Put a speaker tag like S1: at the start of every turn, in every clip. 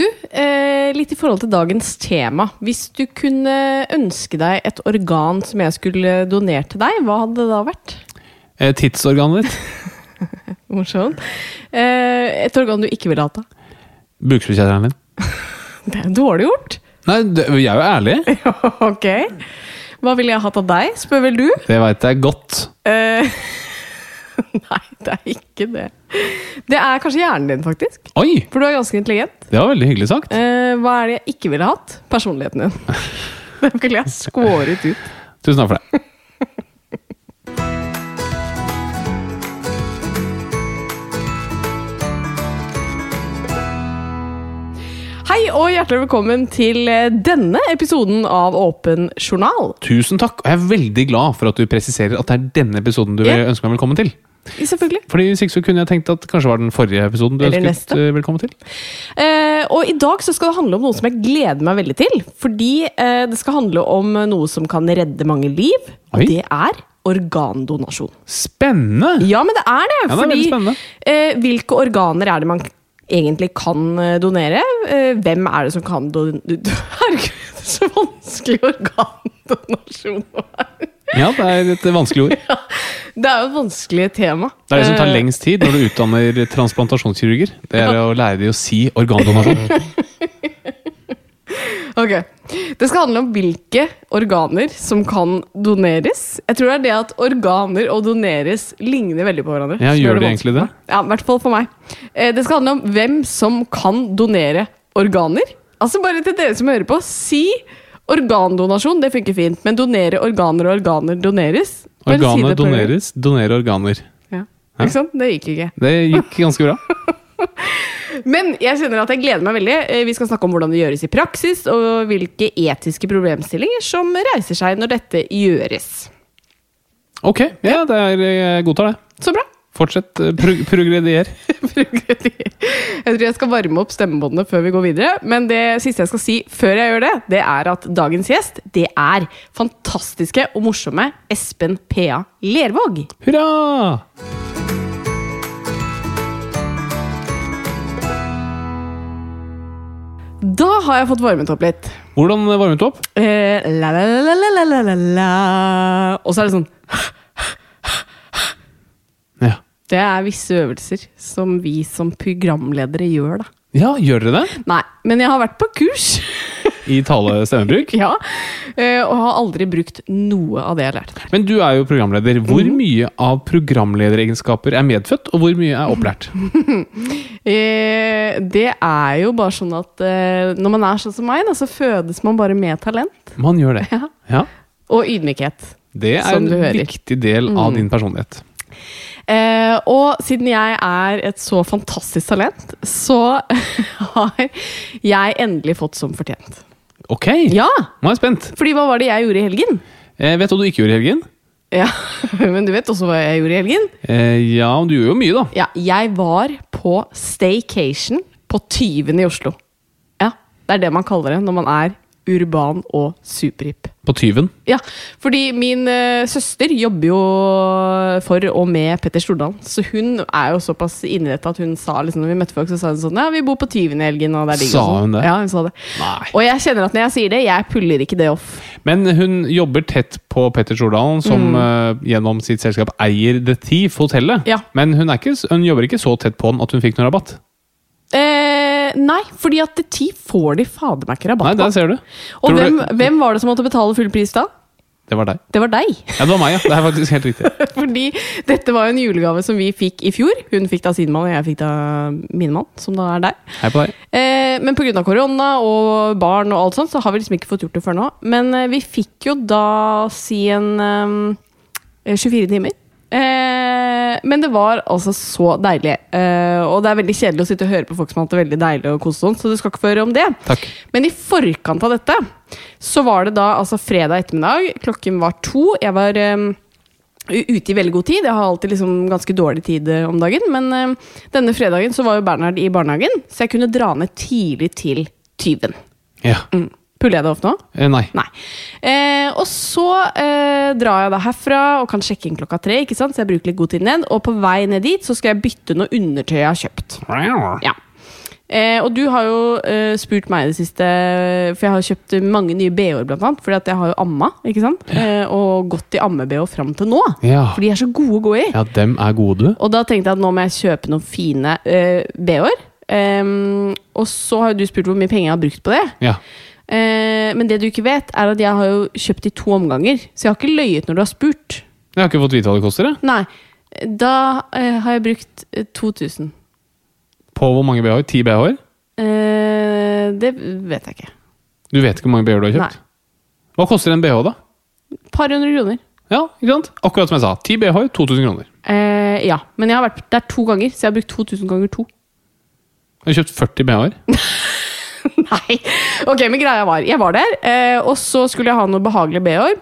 S1: Du, eh, litt i forhold til dagens tema. Hvis du kunne ønske deg et organ som jeg skulle donert til deg, hva hadde det da vært?
S2: Eh, tidsorganet ditt.
S1: Morsomt. Eh, et organ du ikke ville hatt, da?
S2: Bukspyttkjertelen min.
S1: Det er dårlig gjort.
S2: Nei, det, jeg er jo ærlig.
S1: ok. Hva ville jeg hatt av deg, spør vel du?
S2: Det veit jeg godt.
S1: Eh, nei, det er ikke det. Det er kanskje hjernen din, faktisk.
S2: Oi!
S1: For du er ganske intelligent.
S2: Det var veldig hyggelig sagt.
S1: Eh, hva er det jeg ikke ville hatt? Personligheten din. Den ville jeg skåret ut.
S2: Tusen takk for det.
S1: Og hjertelig velkommen til eh, denne episoden av Åpen journal.
S2: Tusen takk. Og jeg er veldig glad for at du presiserer at det er denne episoden du
S1: yeah.
S2: ønsker meg velkommen til.
S1: Selvfølgelig.
S2: Fordi Hvis ikke så kunne jeg tenkt at kanskje var den forrige episoden du
S1: Eller
S2: ønsket
S1: neste.
S2: eh, velkommen til.
S1: Eh, og i dag så skal det handle om noe som jeg gleder meg veldig til. Fordi eh, det skal handle om noe som kan redde mange liv. Og
S2: Oi.
S1: det er organdonasjon.
S2: Spennende!
S1: Ja, men det er det!
S2: Ja, det er
S1: fordi eh, hvilke organer er det man egentlig kan eh, donere? Eh, hvem er det som kan donere Herregud, så vanskelig organdonasjon er.
S2: Ja, det er et vanskelig ord.
S1: Det er jo et vanskelig tema.
S2: Det er det som tar
S1: Eh,
S2: lengst tid når du utdanner transplantasjonskirurger. Det er å lære dem å si organdonasjon.
S1: Ok. Det skal handle om hvilke organer som kan doneres. Jeg tror det er det at organer og doneres ligner veldig på hverandre.
S2: Ja, gjør det egentlig det?
S1: Ja, i hvert fall for meg. Eh, Det skal handle om hvem som kan donere organer. Altså bare til dere som hører på, si organdonasjon, det funker fint. Men donere organer og organer doneres. Bare si
S2: Organer
S1: det
S2: doneres, donere organer.
S1: Ja. Ikke sant? Det gikk ikke.
S2: Det gikk ganske bra.
S1: Men jeg kjenner at jeg gleder meg veldig. Eh, Vi skal snakke om hvordan det gjøres i praksis, og hvilke etiske problemstillinger som reiser seg når dette gjøres.
S2: Ok, ja, det er, jeg godtar det.
S1: Så bra!
S2: Fortsett. eh, Pro progredier.
S1: Jeg tror jeg skal varme opp stemmebåndene før vi går videre. Men det siste jeg skal si før jeg gjør det, det er at dagens gjest det er fantastiske og morsomme Espen P.A. Lervåg.
S2: Hurra!
S1: Da har jeg fått varmet opp litt.
S2: Hvordan varmet du opp?
S1: Eh, la, la, la, la, Og så er det sånn
S2: ja.
S1: Det er visse øvelser som vi som programledere gjør, da.
S2: Ja, gjør dere det?
S1: Nei, men jeg har vært på kurs.
S2: I tale-stemmebruk?
S1: ja, eh, Og har aldri brukt noe av det jeg lærte der.
S2: Men du er jo programleder. Hvor mye av programlederegenskaper er medfødt, og hvor mye er opplært?
S1: Eh, det er jo bare sånn at eh, når man er sånn som meg, da, så fødes man bare med talent.
S2: Man gjør det.
S1: Ja.
S2: Ja.
S1: Og ydmykhet.
S2: Det er en.
S1: Mm.
S2: viktig del av din personlighet.
S1: Eh, og siden jeg er et så fantastisk talent, så har jeg endelig fått som fortjent.
S2: Ok,
S1: Ja!
S2: nå er jeg spent.
S1: Fordi hva var det jeg gjorde i helgen?
S2: Eh, vet du hva du ikke gjorde i helgen?
S1: Ja, Men du vet også hva jeg gjorde i helgen?
S2: Eh, ja, du gjør jo mye, da.
S1: Ja, jeg var på staycation på Tyven i Oslo. Ja, det er det man kaller det når man er urban og superhipp.
S2: På Tyven.
S1: Ja, fordi min uh, søster jobber jo for og med Petter Stordalen. Så hun er jo såpass inni dette at hun sa liksom, når vi møtte folk, så sa hun sånn Ja, vi bor på Tyven i helgen, og det er digg.
S2: Sa
S1: sånn.
S2: hun det?
S1: Ja, hun sa det.
S2: Nei.
S1: Og jeg kjenner at når jeg sier det, jeg puller ikke det off.
S2: Men hun jobber tett på Petter Stordalen, som eh, gjennom sitt selskap eier The Thief, hotellet.
S1: Ja.
S2: Men hun, ikke, hun jobber ikke så tett på den at hun fikk noe rabatt.
S1: Eh, nei, fordi at ti får de fader meg ikke
S2: Nei,
S1: rabatt
S2: der
S1: på.
S2: ser du.
S1: Og
S2: Tror du-
S1: hvem, hvem var det som måtte betale full pris da?
S2: Det var deg.
S1: Det var deg.
S2: Ja, det var meg, ja. Det er faktisk helt riktig.
S1: Fordi dette var jo en julegave som vi fikk i fjor. Hun fikk da sin mann, og jeg fikk da min mann, som da er deg.
S2: Hei på deg.
S1: Eh, men pga. korona og barn og alt sånt, så har vi liksom ikke fått gjort det før nå. Men eh, vi fikk jo da si en eh, 24 timer. Eh, men det var altså så deilig. Eh, og det er veldig kjedelig å sitte og høre på folk som har hatt det veldig deilig, og kose sånn, så du skal ikke få høre om det.
S2: Takk.
S1: Men i forkant av dette så var det da altså fredag ettermiddag. Klokken var to. Jeg var eh, ute i veldig god tid. Jeg har alltid liksom ganske dårlig tid eh, om dagen. Men denne fredagen så var jo Bernhard i barnehagen, så jeg kunne dra ned tidlig til Tyven.
S2: Ja.
S1: Mm. Puller jeg det opp nå?
S2: Eh, nei.
S1: Nei. Eh, og så eh, drar jeg da herfra og kan sjekke inn klokka tre. ikke sant? Så jeg bruker litt god tid ned. Og på vei ned dit så skal jeg bytte noe undertøy jeg har kjøpt. Ja. Eh, og du har jo eh, spurt meg i det siste, for jeg har kjøpt mange nye BH-er, blant annet. Fordi at jeg har jo amma, ikke sant? Eh, og gått i amme-BH fram til nå.
S2: Ja.
S1: For de er så gode å gå i.
S2: ja, dem er gode. du.
S1: Og da tenkte jeg at nå må jeg kjøpe noen fine eh, BH-er. Ehm, og så har jo du spurt hvor mye penger jeg har brukt på det.
S2: Ja.
S1: Eh, men det du ikke vet, er at jeg har jo kjøpt i to omganger. Så jeg har ikke løyet når du har spurt.
S2: Jeg har ikke fått vite hva det koster. jeg.
S1: Nei. Da eh, har jeg brukt eh, 2000.
S2: På hvor mange BH-er? Ti BH-er?
S1: Eh, det vet jeg ikke.
S2: Du vet ikke hvor mange BH-er du har kjøpt? Hva koster en BH, da?
S1: Par hundre kroner.
S2: Ja, ikke sant? Akkurat som jeg sa. Ti BH-er, 2000 kroner.
S1: Eh, ja, men jeg har vært der to ganger, så jeg har brukt 2000 ganger to.
S2: Jeg har kjøpt 40 BH-er.
S1: Nei. Ok, men greia var Jeg var der, eh, og så skulle jeg ha noe behagelig BH-er.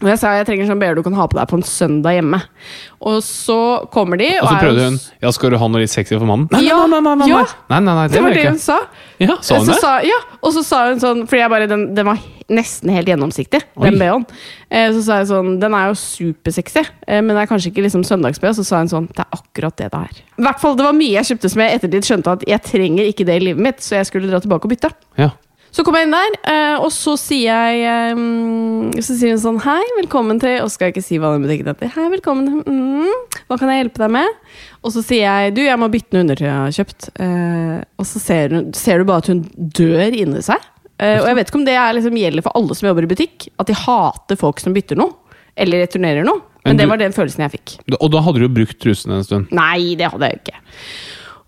S1: Og jeg sa jeg trenger sånn BH du kan ha på deg på en søndag hjemme. Og så kommer de
S2: Og så
S1: er
S2: prøvde hun Ja, skal du ha noe litt sexy for mannen? Nei,
S1: Ja,
S2: nei, nei, nei, nei,
S1: ja.
S2: nei, nei, nei,
S1: Det var det hun sa.
S2: Ja, sa hun
S1: så
S2: det?
S1: Sa, ja, og så sa hun sånn Fordi jeg bare, den, den var nesten helt gjennomsiktig, den BH-en. Eh, så sa jeg sånn Den er jo supersexy, eh, men det er kanskje ikke liksom søndags-BH. Så sa hun sånn Det er akkurat det det er. I hvert fall, Det var mye jeg kjøpte som jeg ettertid skjønte at jeg trenger ikke det i livet mitt, så jeg skulle dra tilbake og bytte.
S2: Ja.
S1: Så kom jeg inn der, eh, og så sier jeg eh, Så sier hun sånn Hei, velkommen til Og skal jeg ikke si hva den butikken heter. Hei, velkommen mm, Hva kan jeg hjelpe deg med? Og så sier jeg Du, jeg må bytte noe undertøy jeg har kjøpt. Og så ser, hun, ser du bare at hun dør inni seg. Eh, og jeg vet ikke om det er, liksom, gjelder for alle som jobber i butikk. At de hater folk som bytter noe. Eller returnerer noe. Men,
S2: Men
S1: det var den følelsen jeg fikk.
S2: Og da hadde du jo brukt trusene en stund.
S1: Nei, det hadde jeg ikke.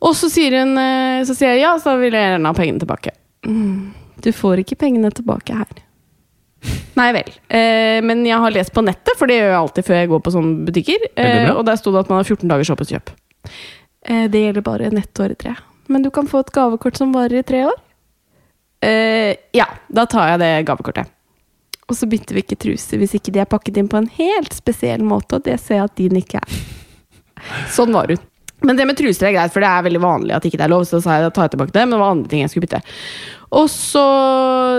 S1: Og så sier hun eh, Så sier jeg ja, så vil jeg gjerne ha pengene tilbake. Du får ikke pengene tilbake her. Nei vel. Eh, men jeg har lest på nettet, for det gjør jeg alltid før jeg går på sånne butikker. Eh, og der sto det at man har 14 dagers åpent kjøp. Eh, det gjelder bare nettår i tre. Men du kan få et gavekort som varer i tre år. Eh, ja, da tar jeg det gavekortet. Og så bytter vi ikke truser hvis ikke de er pakket inn på en helt spesiell måte, og det ser jeg at din ikke er. Sånn var hun. Men det med truser er greit, for det er veldig vanlig at ikke det er lov. Så sa jeg da tar jeg tilbake det, men det var andre ting jeg skulle bytte. Og så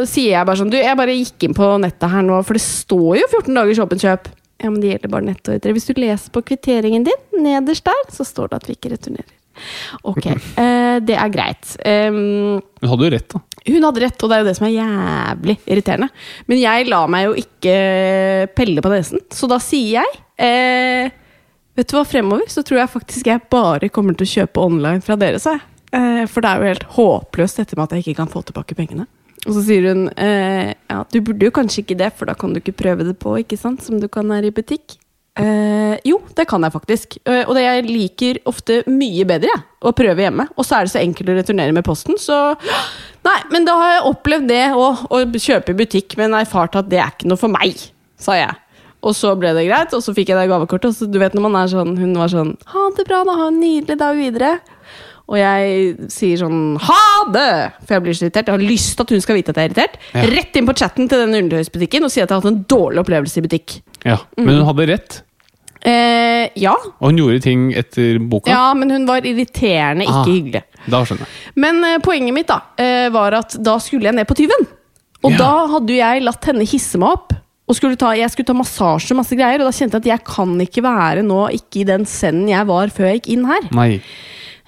S1: sier jeg bare sånn Du, jeg bare gikk inn på nettet her nå, for det står jo 14 dagers åpent kjøp. Ja, men det gjelder bare nettordre. Hvis du leser på kvitteringen din, nederst der, så står det at vi ikke returnerer. Ok, eh, det er greit. Um,
S2: hun hadde jo rett, da.
S1: hun hadde rett, og det er jo det som er jævlig irriterende. Men jeg lar meg jo ikke pelle på nesen, så da sier jeg eh, Vet du hva, fremover så tror jeg faktisk jeg bare kommer til å kjøpe online fra dere, sa jeg. Eh, for det er jo helt håpløst dette med at jeg ikke kan få tilbake pengene. Og så sier hun eh, ja, du burde jo kanskje ikke det, for da kan du ikke prøve det på, ikke sant, som du kan her i butikk. Eh, jo, det kan jeg faktisk. Eh, og det jeg liker ofte mye bedre, jeg, å prøve hjemme. Og så er det så enkelt å returnere med posten, så Nei, men da har jeg opplevd det òg, å kjøpe i butikk, men erfart at det er ikke noe for meg, sa jeg. Og så ble det greit, og så fikk jeg det gavekortet. Og så, du vet når man er sånn, hun var sånn Ha det bra, da. Ha en nydelig dag videre. Og jeg sier sånn ha det! For jeg blir så irritert. Jeg har lyst til at hun skal vite at jeg er irritert.
S2: Ja.
S1: Rett inn på chatten til den undertøysbutikken og si at jeg har hatt en dårlig opplevelse i butikk.
S2: Ja, Men hun hadde rett,
S1: Eh, ja.
S2: og hun gjorde ting etter boka.
S1: ja, men hun var irriterende, ikke
S2: Ah.
S1: hyggelig.
S2: Da skjønner jeg.
S1: Men eh, poenget mitt da, eh, var at da skulle jeg ned på tyven. Og
S2: Ja.
S1: da hadde jeg latt henne hisse meg opp. Og skulle ta, jeg skulle ta massasje og masse greier, og da kjente jeg at jeg kan ikke være nå ikke i den senden jeg var før jeg gikk inn her.
S2: Nei.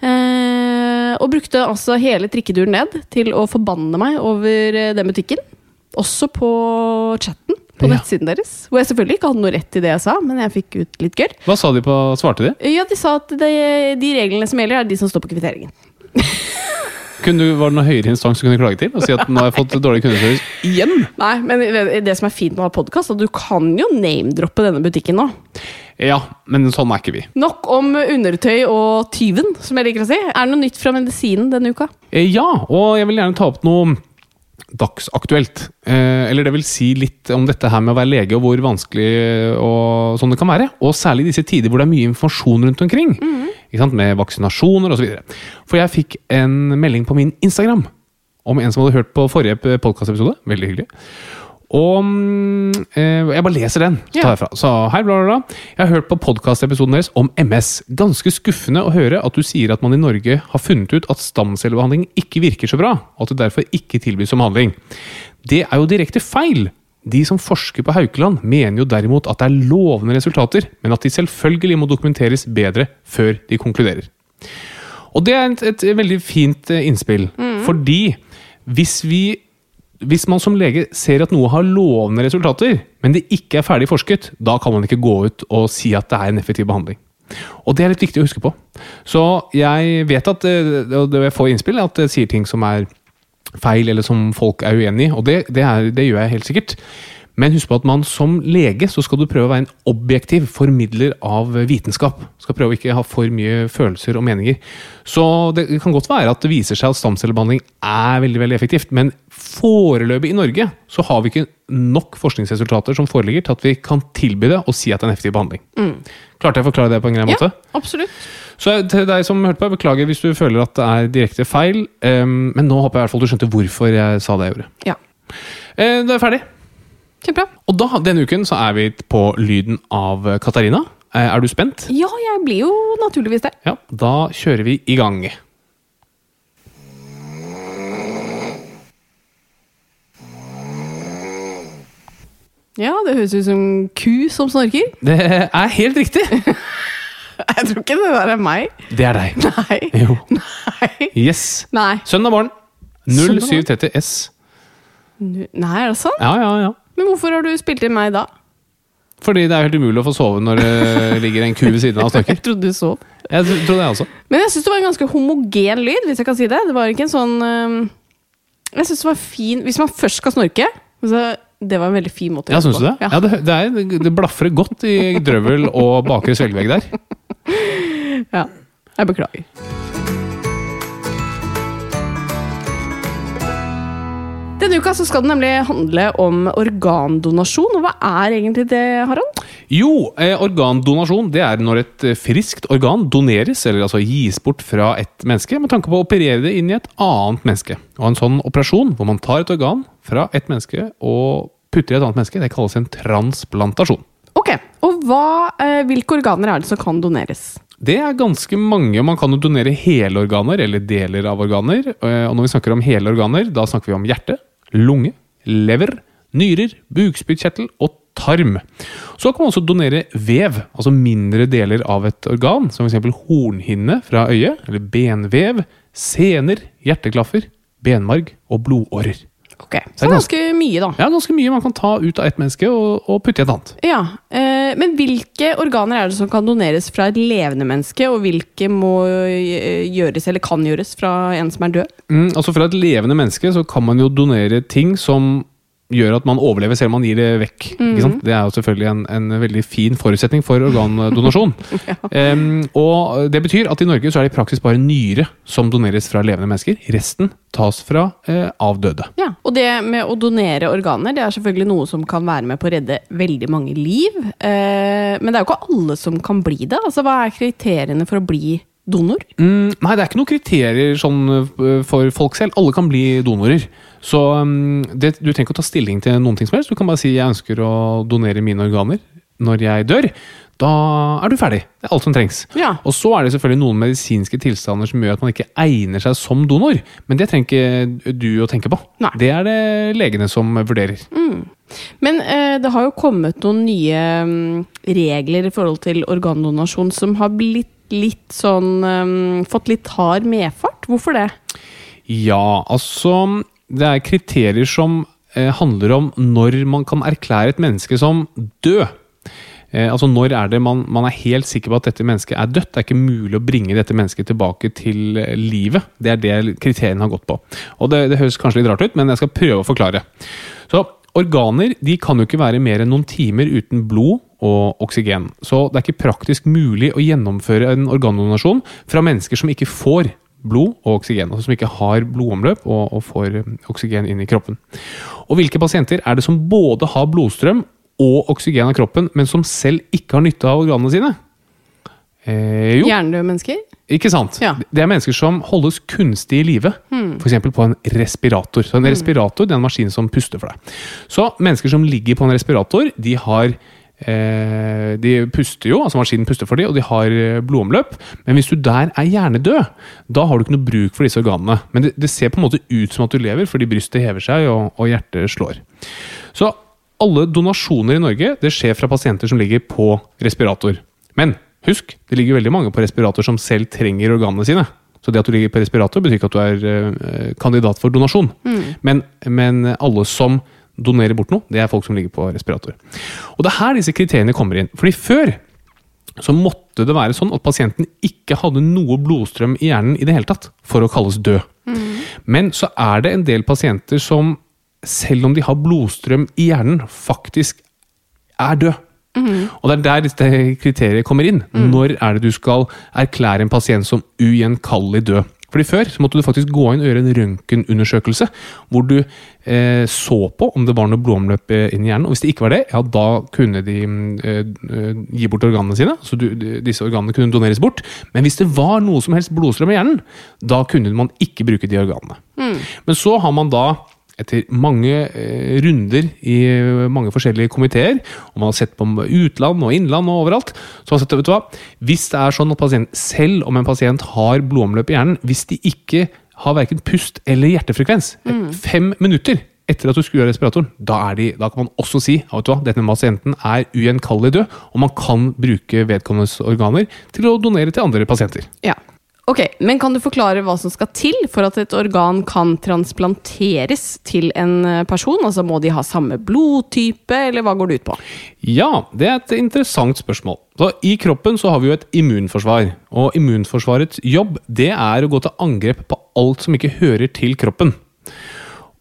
S1: Eh, og brukte altså hele trikketuren ned til å forbanne meg over eh, den butikken. Også på chatten på
S2: Ja.
S1: nettsiden deres. Hvor jeg selvfølgelig ikke hadde noe rett i det jeg sa, men jeg fikk ut litt gørr.
S2: Hva sa de på Svarte de?
S1: Ja, de sa at det, de reglene som gjelder, er de som står på kvitteringen.
S2: Kunne du, var det noen høyere instans du kunne klage til? Og si at nå har jeg fått dårlig kundeservice igjen?
S1: Nei, men det, det som er fint med å ha podkast, at du kan jo name-droppe denne butikken nå.
S2: Ja, men sånn er ikke vi.
S1: Nok om undertøy og tyven, som jeg liker å si. Er det noe nytt fra medisinen denne uka?
S2: Eh, Ja, og jeg vil gjerne ta opp noe dagsaktuelt. Eh, eller det vil si litt om dette her med å være lege, og hvor vanskelig og sånn det kan være. Og særlig i disse tider hvor det er mye informasjon rundt omkring. Ikke sant? Med vaksinasjoner osv. For jeg fikk en melding på min Instagram om en som hadde hørt på forrige podkastepisode. Veldig hyggelig. Og mm, eh, jeg bare leser den. Så tar jeg fra. Så hei, bla, bla, bla. Jeg har hørt på podkastepisoden deres om MS. Ganske skuffende å høre at du sier at man i Norge har funnet ut at stamcellebehandling ikke virker så bra, og at det derfor ikke tilbys som handling. Det er jo direkte feil. De som forsker på Haukeland, mener jo derimot at det er lovende resultater, men at de selvfølgelig må dokumenteres bedre før de konkluderer. Og det er et, et veldig fint innspill, innspill. Fordi hvis vi hvis man som lege ser at noe har lovende resultater, men det ikke er ferdig forsket, da kan man ikke gå ut og si at det er en effektiv behandling. Og det er litt viktig å huske på. Så jeg vet at eh, og jeg får innspill, at det sier ting som er feil, eller som folk er uenig i, og det, det, er, det gjør jeg helt sikkert. Men husk på at man som lege så skal du prøve å være en objektiv formidler av vitenskap. Skal prøve å ikke ha for mye følelser og meninger. Så det kan godt være at det viser seg at stamcellebehandling er veldig veldig effektivt, men foreløpig i Norge så har vi ikke nok forskningsresultater som foreligger til at vi kan tilby det og si at det er en effektiv behandling. Klarte jeg å forklare det på en grei måte?
S1: Ja, absolutt.
S2: Så til deg som hørte på, jeg beklager hvis du føler at det er direkte feil, em, men nå håper jeg i hvert fall du skjønte hvorfor jeg sa det jeg gjorde.
S1: Ja.
S2: Eh, Det er ferdig.
S1: Kjempebra.
S2: Og da, denne uken, så er vi på lyden av Katarina. Eh, Er du spent?
S1: Ja, jeg blir jo naturligvis det.
S2: Ja, da kjører vi i gang.
S1: Ja, det høres ut som ku som snorker.
S2: Det er helt riktig!
S1: Jeg tror ikke det der er meg.
S2: Det er deg.
S1: Nei.
S2: Jo.
S1: Nei.
S2: Yes.
S1: Nei.
S2: Søndag barn? 0730 S.
S1: Nei, er det sant?
S2: Ja, ja, ja.
S1: Men hvorfor har du spilt inn meg da?
S2: Fordi det er helt umulig å få sove når det ligger en ku ved siden av og snakker.
S1: Jeg trodde du sov.
S2: Jeg trodde jeg også.
S1: Men jeg syns det var en ganske homogen lyd, hvis jeg kan si det. Det var ikke en sånn øhm, Jeg synes det var fin Hvis man først skal snorke så Det var en veldig fin måte å gjøre
S2: syns det?
S1: Ja.
S2: Ja, det, det, er, det blafrer godt i drøvel og bakre svelgevegg der.
S1: ja. Jeg beklager. Denne uka så skal det nemlig handle om organdonasjon. Og hva er egentlig det, Harald?
S2: Jo, eh, organdonasjon det er når et eh, friskt organ doneres, eller altså gis bort fra et menneske, med tanke på å operere det inn i et annet menneske. Og en sånn operasjon, hvor man tar et organ fra et menneske og putter i et annet menneske, det kalles en transplantasjon.
S1: Ok, og hva, eh, Hvilke organer er det som kan doneres?
S2: Det er ganske mange. Man kan jo donere hele organer, eller deler av organer. Eh, Og når vi snakker om hele organer, da snakker vi om hjerte, lunge, lever, nyrer, bukspyttkjertel og tarm. Så kan man også donere vev, altså mindre deler av et organ, som f.eks. hornhinne fra øyet, eller benvev, sener, hjerteklaffer, benmarg og blodårer.
S1: Ok, Så det er ganske mye, da.
S2: Ja, ganske mye man kan ta ut av ett menneske og, og putte i et annet.
S1: Ja, eh, Men hvilke organer er det som kan doneres fra et levende menneske, og hvilke må eh, gjøres eller kan gjøres fra en som er død?
S2: Mm, altså Fra et levende menneske så kan man jo donere ting som gjør at man overlever selv om man gir det vekk. Sant? Det er jo selvfølgelig en, en veldig fin forutsetning for organdonasjon. Em, og Det betyr at i Norge så er det i praksis bare nyre som doneres fra levende mennesker. Resten tas fra eh, avdøde.
S1: Ja, Og det med å donere organer det er selvfølgelig noe som kan være med på å redde veldig mange liv. Eh, men det er jo ikke alle som kan bli det. Altså, Hva er kriteriene for å bli donor?
S2: Mm, nei, det er ikke noen kriterier sånn øh, for folk selv. Alle kan bli donorer. Så um, det, du trenger ikke å ta stilling til noen ting som helst. Du kan bare si jeg ønsker å donere mine organer når jeg dør. Da er du ferdig. Det er alt som trengs.
S1: Ja.
S2: Og så er det selvfølgelig noen medisinske tilstander som gjør at man ikke egner seg som donor. Men det trenger ikke du å tenke på.
S1: Nei.
S2: Det er det legene som vurderer.
S1: Men eh, det har jo kommet noen nye mm, regler i forhold til organdonasjon som har blitt litt sånn um, Fått litt hard medfart. Hvorfor det?
S2: Ja, altså Det er kriterier som eh, handler om når man kan erklære et menneske som død. Eh, altså Når er det man, man er helt sikker på at dette mennesket er dødt? Det er ikke mulig å bringe dette mennesket tilbake til eh, livet. Det er det kriteriene har gått på. Og det, det høres kanskje litt rart ut, men jeg skal prøve å forklare. Så Organer de kan jo ikke være mer enn noen timer uten blod og oksygen. Så det er ikke praktisk mulig å gjennomføre en organdonasjon fra mennesker som ikke får blod og oksygen, altså som ikke har blodomløp og, og får oksygen inn i kroppen. Og hvilke pasienter er det som både har blodstrøm og oksygen av kroppen, men som selv ikke har nytte av organene sine? Eh, jo,
S1: Hjernedøde mennesker?
S2: ikke sant?
S1: Ja.
S2: Det er mennesker som holdes kunstig i live. For F.eks. på en respirator. Så En respirator det er en maskin som puster for deg. Så mennesker som ligger på en respirator, de har eh, De puster jo, altså maskinen puster for dem, og de har eh, blodomløp. Men hvis du der er hjernedød, da har du ikke noe bruk for disse organene. Men det, det ser på en måte ut som at du lever, fordi brystet hever seg og, og hjertet slår. Så alle donasjoner i Norge det skjer fra pasienter som ligger på respirator. Men husk, det ligger veldig mange på respirator som selv trenger organene sine. Så det at du ligger på respirator, betyr ikke at du er eh, kandidat for donasjon. Men, men alle som donerer bort noe, det er folk som ligger på respirator. Og det er her disse kriteriene kommer inn. Fordi før så måtte det være sånn at pasienten ikke hadde noe blodstrøm i hjernen i det hele tatt for å kalles død. Men så er det en del pasienter som, selv om de har blodstrøm i hjernen, faktisk er død. Og det er der dette kriteriet kommer inn. Når er det du skal erklære en pasient som ugjenkallelig død? Fordi Før så måtte du faktisk gå inn og gjøre en røntgenundersøkelse, hvor du eh, så på om det var noe blodomløp eh, inn i hjernen. Og Hvis det ikke var det, ja, da kunne de mm, eh, eh, gi bort organene sine. Så du, disse organene kunne doneres bort. Men hvis det var noe som helst blodstrøm i hjernen, da kunne man ikke bruke de organene. Men så har man da etter mange eh, runder i eh, mange forskjellige komiteer, og man har sett på utland og innland og overalt, så har man sett, vet du hva, hvis det er sånn at pasient, selv om en pasient har blodomløp i hjernen, hvis de ikke har hverken pust eller hjertefrekvens, mm. fem minutter etter at du skrur av respiratoren, da, er de, da kan man også si at vet du hva, denne pasienten er ugjenkallelig død, og man kan bruke vedkommendes organer til å donere til andre pasienter.
S1: Ja. Ok, Men kan du forklare hva som skal til for at et organ kan transplanteres til en eh, person? Altså Må de ha samme blodtype, eller hva går det ut på?
S2: Ja, det er et interessant spørsmål. Så I kroppen så har vi jo et immunforsvar. Og immunforsvarets jobb det er å gå til angrep på alt som ikke hører til kroppen.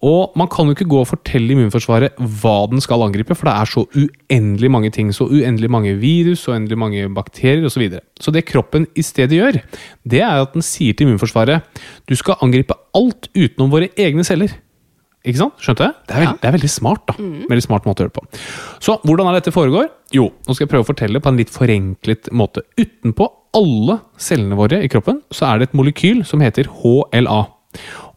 S2: Og man kan jo ikke gå og fortelle immunforsvaret hva den skal angripe, for det er så uendelig mange ting. Så uendelig mange virus, så uendelig mange bakterier osv. Så, videre. så det kroppen i stedet gjør, det er at den sier til immunforsvaret du skal angripe alt utenom våre egne celler. Ikke sant? Skjønte jeg? Det er, veld, det er veldig smart. da. Veldig smart måte å gjøre det på. Så hvordan er dette foregår? Jo, nå skal jeg prøve å fortelle på en litt forenklet måte. Utenpå alle cellene våre i kroppen så er det et molekyl som heter HLA.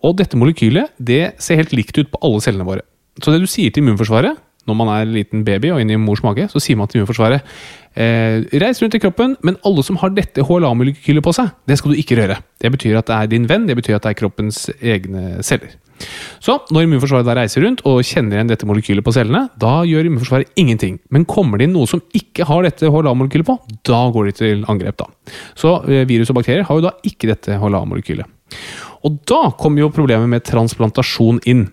S2: Og dette molekylet det ser helt likt ut på alle cellene våre. Så det du sier til immunforsvaret når man er en liten baby og inne i mors mage, så sier man til immunforsvaret eh, Reis rundt i kroppen, men alle som har dette HLA-molekylet på seg, det skal du ikke røre. Det betyr at det er din venn, det betyr at det er kroppens egne celler. Så når immunforsvaret da reiser rundt og kjenner igjen dette molekylet på cellene, da gjør immunforsvaret ingenting. Men kommer det inn noe som ikke har dette HLA-molekylet på, da går de til angrep. da. Så eh, virus og bakterier har jo da ikke dette HLA-molekylet. Og da kommer jo problemet med transplantasjon inn.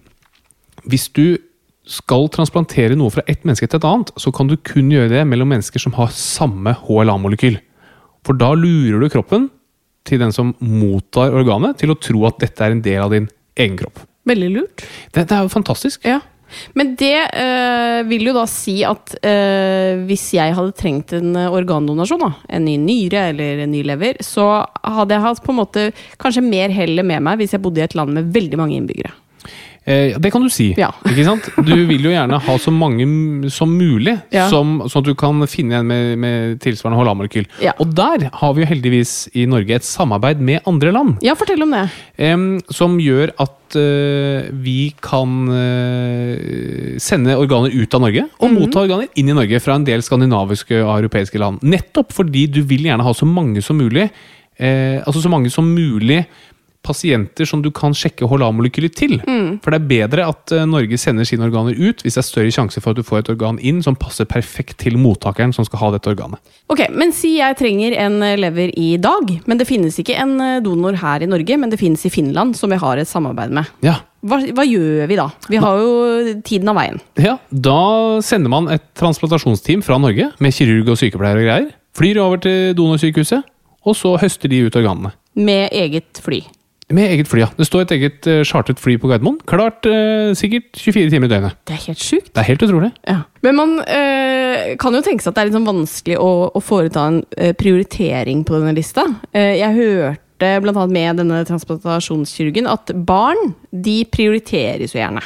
S2: Hvis du skal transplantere noe fra ett menneske til et annet, så kan du kun gjøre det mellom mennesker som har samme HLA-molekyl. For da lurer du kroppen til den som mottar organet, til å tro at dette er en del av din egen kropp.
S1: Veldig lurt.
S2: Det, det er jo fantastisk.
S1: Ja. Men det øh, vil jo da si at øh, hvis jeg hadde trengt en eh, organdonasjon, da, en ny nyre eller en ny lever, så hadde jeg hatt på en måte kanskje mer hellet med meg hvis jeg bodde i et land med veldig mange innbyggere.
S2: Eh, det kan du si.
S1: Ja.
S2: ikke sant? Du vil jo gjerne ha så mange som mulig,
S1: Ja.
S2: som, sånn at du kan finne en med, med tilsvarende HLA-molekyl.
S1: Ja.
S2: Og der har vi jo heldigvis i Norge et samarbeid med andre land.
S1: Ja, fortell om det.
S2: Eh, som gjør at eh, vi kan eh, sende organer ut av Norge, og motta organer inn i Norge fra en del skandinaviske og europeiske land. Nettopp fordi du vil gjerne ha så mange som mulig, eh, altså så mange som mulig pasienter som du kan sjekke HLA-molekyler til. For det er bedre at eh, Norge sender sine organer ut hvis det er større sjanse for at du får et organ inn som passer perfekt til mottakeren som skal ha dette organet.
S1: Ok, men Si jeg trenger en eh, lever i dag, men det finnes ikke en eh, donor her i Norge, men det finnes i Finland, som vi har et samarbeid med.
S2: Ja,
S1: Hva, hva gjør vi da? Vi har jo tiden av veien.
S2: Ja, Da sender man et transplantasjonsteam fra Norge med kirurg og sykepleier og greier. Flyr over til donorsykehuset, og så høster de ut organene.
S1: Med eget fly.
S2: Med eget fly, ja. Det står et eget uh, chartret fly på Gardermoen. Klart uh, sikkert 24 timer i døgnet.
S1: Det er helt sjukt.
S2: Det er helt utrolig.
S1: Ja. Men man uh, kan jo tenke seg at det er litt sånn vanskelig å, å foreta en eh, prioritering på denne lista. Eh, jeg hørte annet med denne transplantasjonskirurgen at barn de prioriteres jo gjerne.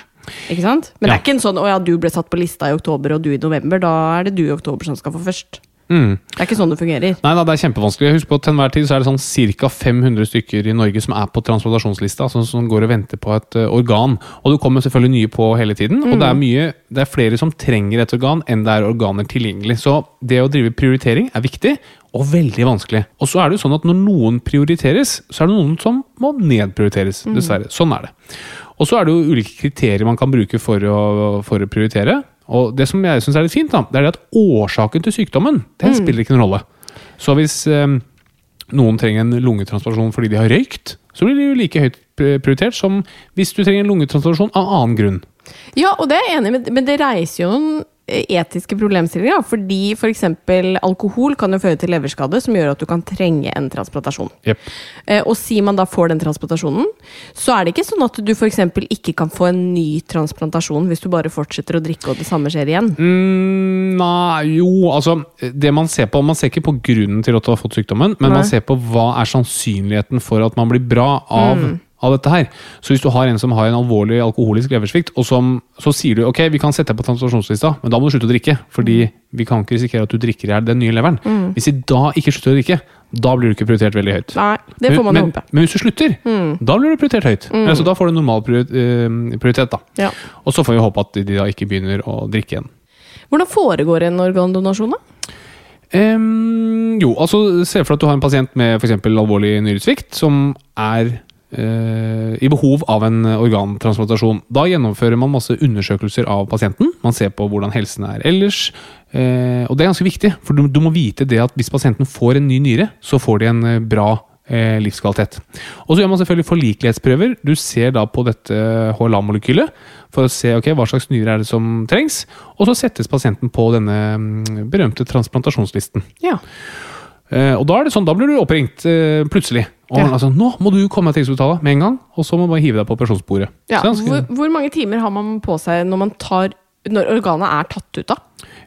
S1: Ikke sant? Men det er ikke en sånn 'å ja, du ble satt på lista i oktober, og du i november'. Da er det du i oktober som skal få først.
S2: Mm.
S1: Det er ikke sånn det fungerer.
S2: Nei da, det er kjempevanskelig. Husk på at Til enhver tid så er det sånn ca. 500 stykker i Norge som er på transplantasjonslista, altså som går og venter på et uh, organ. Og det kommer selvfølgelig nye på hele tiden. Og det er, mye, det er flere som trenger et organ enn det er organer tilgjengelig. Så det å drive prioritering er viktig, og veldig vanskelig. Og så er det jo sånn at når noen prioriteres, så er det noen som må nedprioriteres. Dessverre. Sånn er det. Og så er det jo ulike kriterier man kan bruke for å, for å prioritere. Og det som jeg syns er litt fint, da, det er det at årsaken til sykdommen den spiller ikke noen rolle. Så hvis eh, noen trenger en lungetransplantasjon fordi de har røykt, så blir det jo like høyt prioritert som hvis du trenger en lungetransplantasjon av annen grunn.
S1: Ja, og det er jeg enig med, men det reiser jo noen etiske problemstillinger. Fordi f.eks. alkohol kan jo føre til leverskade, som gjør at du kan trenge en transplantasjon.
S2: Jepp.
S1: Eh, og sier man da får den transplantasjonen, så er det ikke sånn at du f.eks. ikke kan få en ny transplantasjon hvis du bare fortsetter å drikke og det samme skjer igjen.
S2: Mm, nei, jo, altså Det man ser på Man ser ikke på grunnen til at du har fått sykdommen, men
S1: Nei.
S2: man ser på hva er sannsynligheten for at man blir bra av, av dette her. Så hvis du har en som har en alvorlig alkoholisk leversvikt, og som, så sier du ok, vi kan sette deg på transplantasjonslista, men da må du slutte å drikke. Fordi vi kan ikke risikere at du drikker i hjel den nye leveren. Hvis de da ikke slutter å drikke, da blir du ikke prioritert veldig høyt.
S1: Nei, det får man
S2: men,
S1: håpe.
S2: men hvis du slutter, da blir du prioritert høyt. Altså, da får du normal eh, prioritet. da.
S1: Ja.
S2: Og så får vi håpe at de da ikke begynner å drikke igjen.
S1: Hvordan foregår en organdonasjon, da?
S2: Um, jo, altså se for deg at du har en pasient med for eksempel alvorlig nyresvikt som er i behov av en organtransplantasjon. Da gjennomfører man masse undersøkelser av pasienten. Man ser på hvordan helsen er ellers. eh, og det er ganske viktig, for du, må vite det at hvis pasienten får en ny nyre, så får de en eh, bra eh, livskvalitet. Og så gjør man selvfølgelig forlikelighetsprøver. Du ser da på dette HLA-molekylet for å se okay, hva slags nyre er det som trengs. Og så settes pasienten på denne mm, berømte transplantasjonslisten.
S1: Ja.
S2: Eh, og da er det sånn, da blir du oppringt eh, plutselig. Og
S1: Ja.
S2: altså, nå må du komme deg til Rikshospitalet med en gang, og så må du bare hive deg på operasjonsbordet.
S1: ja. Hvor, hvor mange timer har man på seg når, man tar, når organet er tatt ut, da?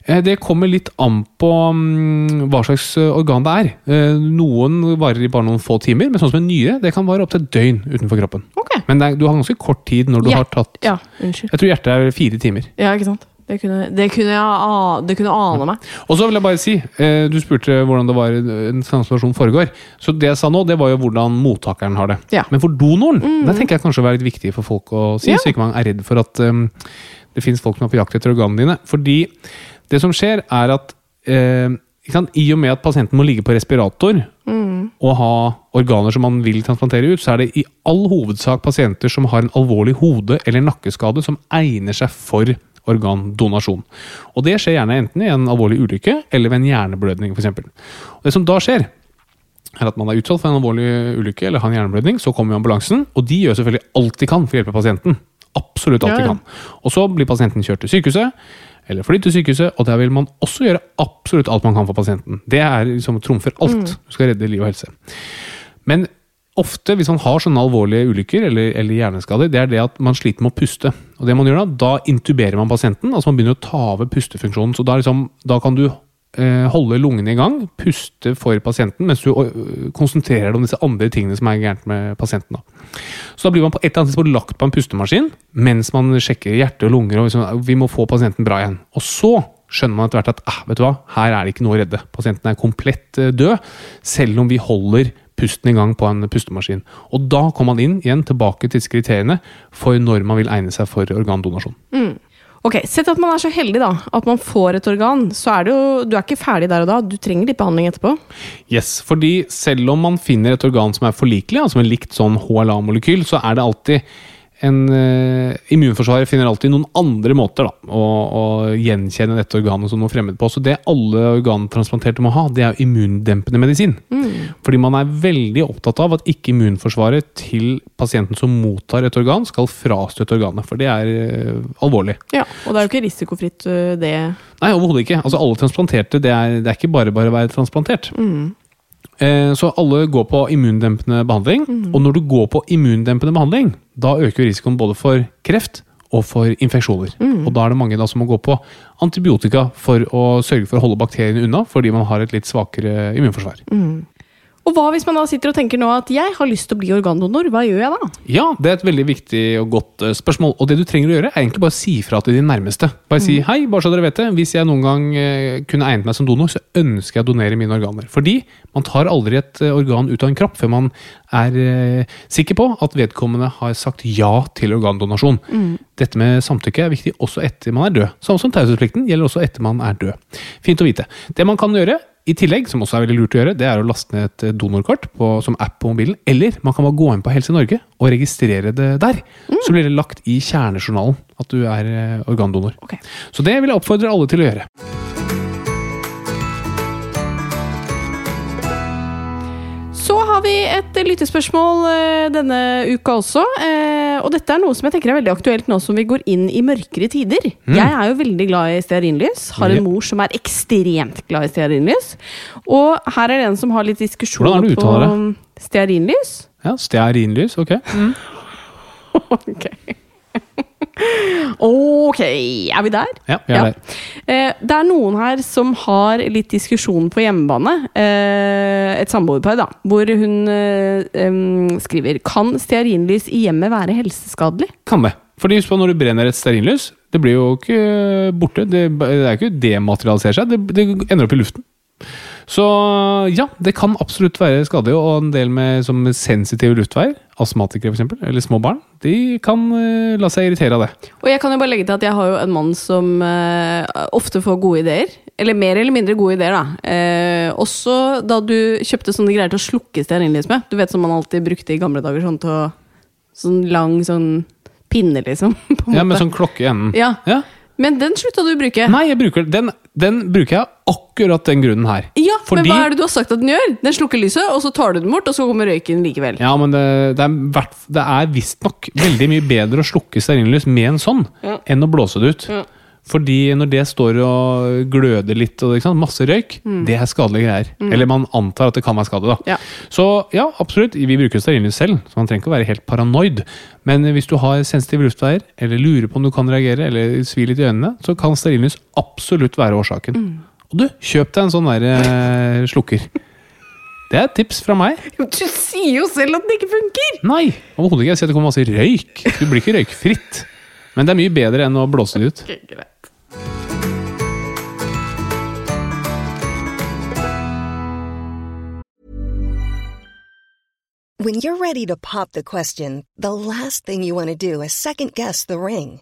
S2: Eh, Det kommer litt an på mm, hva slags eh, organ det er. Eh, Noen varer i bare noen få timer, men sånn som en nyre det kan vare opptil et døgn utenfor kroppen.
S1: Okay.
S2: Men det er, du har ganske kort tid når du
S1: Hjert,
S2: har tatt
S1: Ja.
S2: Jeg tror hjertet er fire timer.
S1: Ja, ikke sant? Det kunne, det kunne, jeg, det kunne ane meg.
S2: Og så vil jeg bare si, eh, Du spurte hvordan det var en transformasjon foregår. Så det jeg sa nå, det var jo hvordan mottakeren har det.
S1: Ja.
S2: Men for donoren, det tenker jeg kanskje var litt viktig for folk å si,
S1: Ja.
S2: så ikke man er redd for at um, det finnes folk som er på jakt etter organene dine. Fordi det som skjer, er at uh, i og med at pasienten må ligge på respirator og ha organer som man vil transplantere ut, så er det i all hovedsak pasienter som har en alvorlig hode- eller nakkeskade som egner seg for organdonasjon. Og det skjer gjerne enten i en alvorlig ulykke eller ved en hjerneblødning f.eks. Det som da skjer, er at man er utsatt for en alvorlig ulykke eller har en hjerneblødning, så kommer ambulansen, og de gjør selvfølgelig alt de kan for å hjelpe pasienten. Absolutt alt
S1: Ja,
S2: de kan. Og så blir pasienten kjørt til sykehuset, eller flyttet til sykehuset, og der vil man også gjøre absolutt alt man kan for pasienten. Det er liksom trumfer alt.
S1: Mm.
S2: Du skal redde liv og helse. Men ofte, hvis man har sånne alvorlige ulykker eller, eller hjerneskader, det er det at man sliter med å puste. Og det man gjør Da da intuberer man pasienten, altså man begynner å ta over pustefunksjonen. Så da, liksom, da kan du eh, holde lungene i gang, puste for pasienten, mens du konsentrerer deg om disse andre tingene som er gærent med pasienten. Da. Så da blir man på et eller annet tidspunkt lagt på en pustemaskin mens man sjekker hjerte og lunger. og liksom, Vi må få pasienten bra igjen. Og så skjønner man etter hvert at ah, vet du hva, her er det ikke noe å redde. Pasienten er komplett død, selv om vi holder pusten i gang på en pustemaskin. Og da kommer man inn igjen tilbake til kriteriene for når man vil egne seg for organdonasjon.
S1: Ok, Sett at man er så heldig da, at man får et organ. Så er det jo, Du er ikke ferdig der og da. Du trenger litt behandling etterpå.
S2: Yes, fordi selv om man finner et organ som er forlikelig, altså med likt sånn HLA-molekyl, så er det alltid en uh, Immunforsvaret finner alltid noen andre måter da, å, å gjenkjenne dette organet som noe fremmed på. Så det alle organtransplanterte må ha, det er immundempende medisin. Fordi man er veldig opptatt av at ikke immunforsvaret til pasienten som mottar et organ, skal frastøte organet. For det er uh, alvorlig.
S1: Ja, Og det er jo ikke risikofritt øh, det.
S2: Nei, overhodet ikke. Altså Alle transplanterte, det er, det er ikke bare bare å være transplantert. Eh, Så alle går på immundempende behandling. Og når du går på immundempende behandling, da øker risikoen både for kreft og for infeksjoner. Og da er det mange da som må gå på antibiotika for å sørge for å holde bakteriene unna, fordi man har et litt svakere immunforsvar.
S1: Og hva hvis man da sitter og tenker nå at jeg har lyst til å bli organdonor? Hva gjør jeg da?
S2: Ja, det er et veldig viktig og godt eh, spørsmål. Og det du trenger å gjøre, er egentlig bare å si fra til din nærmeste. Bare si hei, bare så dere vet det. Hvis jeg noen gang eh, kunne egnet meg som donor, så ønsker jeg å donere mine organer. Fordi man tar aldri et eh, organ ut av en kropp før man er sikker på at vedkommende har sagt ja til organdonasjon. Dette med samtykke er viktig også etter man er død. Samme som taushetsplikten gjelder også etter man er død. Fint å vite. Det man kan gjøre, i tillegg, som også er veldig lurt å gjøre, det er å laste ned et donorkort på, som app på mobilen. Eller man kan bare gå inn på Helse Norge og registrere det der. Så blir det lagt i kjernejournalen at du er eh, organdonor.
S1: Okay.
S2: Så det vil jeg oppfordre alle til å gjøre.
S1: Har vi et lyttespørsmål eh, denne uka også. eh, Og dette er noe som jeg tenker er veldig aktuelt nå som vi går inn i mørkere tider. Jeg er jo veldig glad i stearinlys. Har en mor som er ekstremt glad i stearinlys. Og her er det en som har litt diskusjon på stearinlys.
S2: Ja, Stearinlys, ok.
S1: Ok. Ok, er vi der?
S2: Ja, vi er
S1: Ja.
S2: der.
S1: Eh, det er noen her som har litt diskusjon på hjemmebane. Eh, et samboerpar, da. Hvor hun eh, skriver Kan stearinlys i hjemmet være helseskadelig?
S2: Kan det. Fordi husk på når du brenner et stearinlys, det blir jo ikke borte. Det, det er ikke dematerialiserer seg, det, det ender opp i luften. Så ja, det kan absolutt være skadelig, og en del med som sensitive luftveier, astmatikere f.eks., eller små barn, de kan uh, la seg irritere av det.
S1: Og jeg kan jo bare legge til at jeg har jo en mann som uh, ofte får gode ideer. Eller mer eller mindre gode ideer, da. Eh, også da du kjøpte sånne greier til å slukke stearinlys med. Du vet som man alltid brukte i gamle dager, sånn til å Sånn lang sånn pinne, liksom.
S2: Ja, Med sånn klokke i enden.
S1: Ja.
S2: ja.
S1: Men den slutta du å bruke.
S2: Nei, jeg bruker, den, den bruker jeg akkurat den grunnen her.
S1: Ja,
S2: Fordi-
S1: Men hva er det du har sagt at den gjør? Den slukker lyset, og så tar du den bort, og så kommer røyken likevel.
S2: Ja, men det, det er, det er visstnok veldig mye bedre å slukke stearinlys med en sånn
S1: Ja.
S2: enn å blåse det ut.
S1: Ja.
S2: Fordi når det står og gløder litt, og masse røyk, det er skadelige greier. Eller man antar at det kan være skadelig. da.
S1: Ja.
S2: Så ja, absolutt, vi bruker stearinlys selv, så man trenger ikke å være helt paranoid. Men hvis du har sensitive luftveier, eller lurer på om du kan reagere, eller svir litt i øynene, så kan stearinlys absolutt være årsaken. Og du, kjøp deg en sånn der eh, slukker. Det er et tips fra meg.
S1: Du sier jo selv at den ikke funker!
S2: Nei, overhodet ikke. Jeg sier at det kommer masse røyk. Du blir ikke røykfritt. Men det er mye bedre enn å blåse det ut.
S1: Ok, greit.
S3: When you're ready to pop the question, the last thing you want to do is second guess the ring.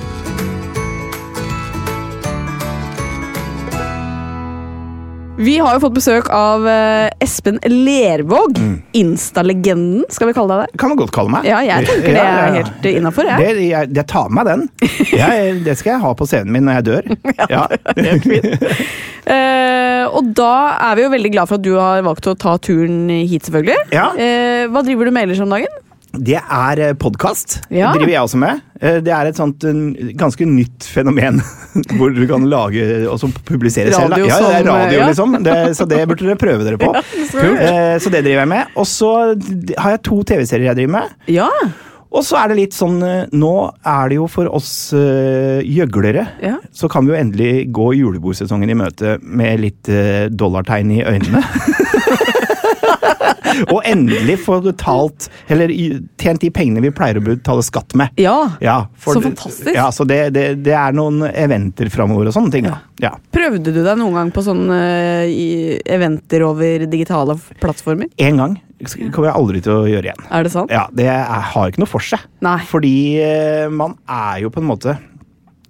S1: Vi har jo fått besøk av eh, Espen Lervåg. Insta-legenden, skal vi kalle deg det?
S4: Kan man godt kalle meg.
S1: Ja, jeg tenker det er helt innafor, jeg.
S4: Det, jeg, jeg tar med den. Jeg, det skal jeg ha på scenen min når jeg dør. Ja.
S1: Eh, og da er vi jo veldig glad for at du har valgt å ta turen hit, selvfølgelig.
S4: Ja.
S1: Uh, hva driver du med ellers om dagen?
S4: Det er podkast.
S1: Ja.
S4: Det driver jeg også med. Eh, Det er et sånt eh, ganske nytt fenomen hvor du kan lage og publisere selv. Ja, det er radio,
S1: ja.
S4: liksom. Det, så det burde dere prøve dere på. Eh, Så det driver jeg med. Og så har jeg to TV-serier jeg driver med.
S1: Ja.
S4: Og så er det litt sånn eh, Nå er det jo for oss uh, gjøglere,
S1: Ja.
S4: så kan vi jo endelig gå julebordsesongen i møte med litt uh, dollartegn i øynene. Og endelig få betalt, eller tjent de pengene vi pleier å betale skatt med.
S1: ja.
S4: Ja, for
S1: Så fantastisk.
S4: Ja, så det, det, det er noen eventer framover og sånne ting. Ja. Ja.
S1: Prøvde du deg noen gang på sånne eventer over digitale plattformer?
S4: En gang. Det kommer jeg aldri til å gjøre igjen.
S1: Er det sant?
S4: Ja, Det er, har ikke noe for seg.
S1: Nei.
S4: Fordi eh, man er jo på en måte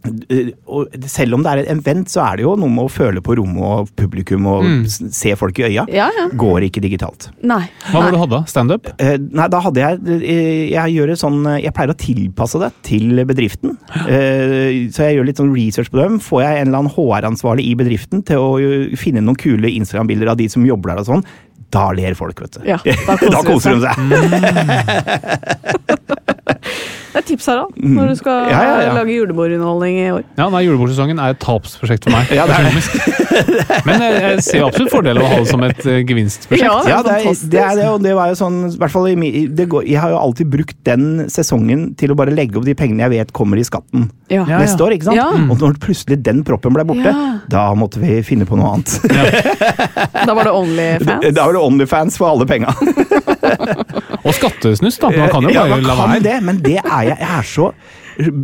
S4: selv om det er en vent, så er det jo noe med å føle på rommet og publikum og mm. se folk i øya.
S1: Ja, ja.
S4: Går ikke digitalt.
S1: Nei.
S2: Hva var det du hadde? Standup?
S4: Eh, nei, da hadde jeg eh, Jeg gjør det sånn eh, Jeg pleier å tilpasse det til bedriften. Eh, så jeg gjør litt sånn research på dem. Får jeg en eller annen HR-ansvarlig i bedriften til å eh, finne noen kule Instagram-bilder av de som jobber der og sånn, da ler folk, vet du.
S1: Ja, da koser
S4: da koser de
S1: seg. Det er tips, Harald, når du skal
S4: Ja, ja, ja.
S1: lage julebordunderholdning i år.
S2: Ja, nei, Julebordsesongen er et tapsprosjekt for meg.
S4: Ja, det er det.
S2: Men jeg, jeg ser jo absolutt fordelen av å ha det som et eh, gevinstprosjekt.
S1: Ja, det er
S4: Ja, det er, det er det, og det var jo sånn i hvert fall i det går, Jeg har jo alltid brukt den sesongen til å bare legge opp de pengene jeg vet kommer i skatten neste år. ikke sant?
S1: Ja.
S4: Og når plutselig den proppen ble borte,
S1: Ja.
S4: da måtte vi finne på noe annet.
S1: Da var det Onlyfans.
S4: Da var det Onlyfans for alle penga.
S2: Og skattesnuss, da. Man kan jo
S4: Ja, man
S2: la
S4: kan
S2: være.
S4: det, men det er jeg. Jeg er så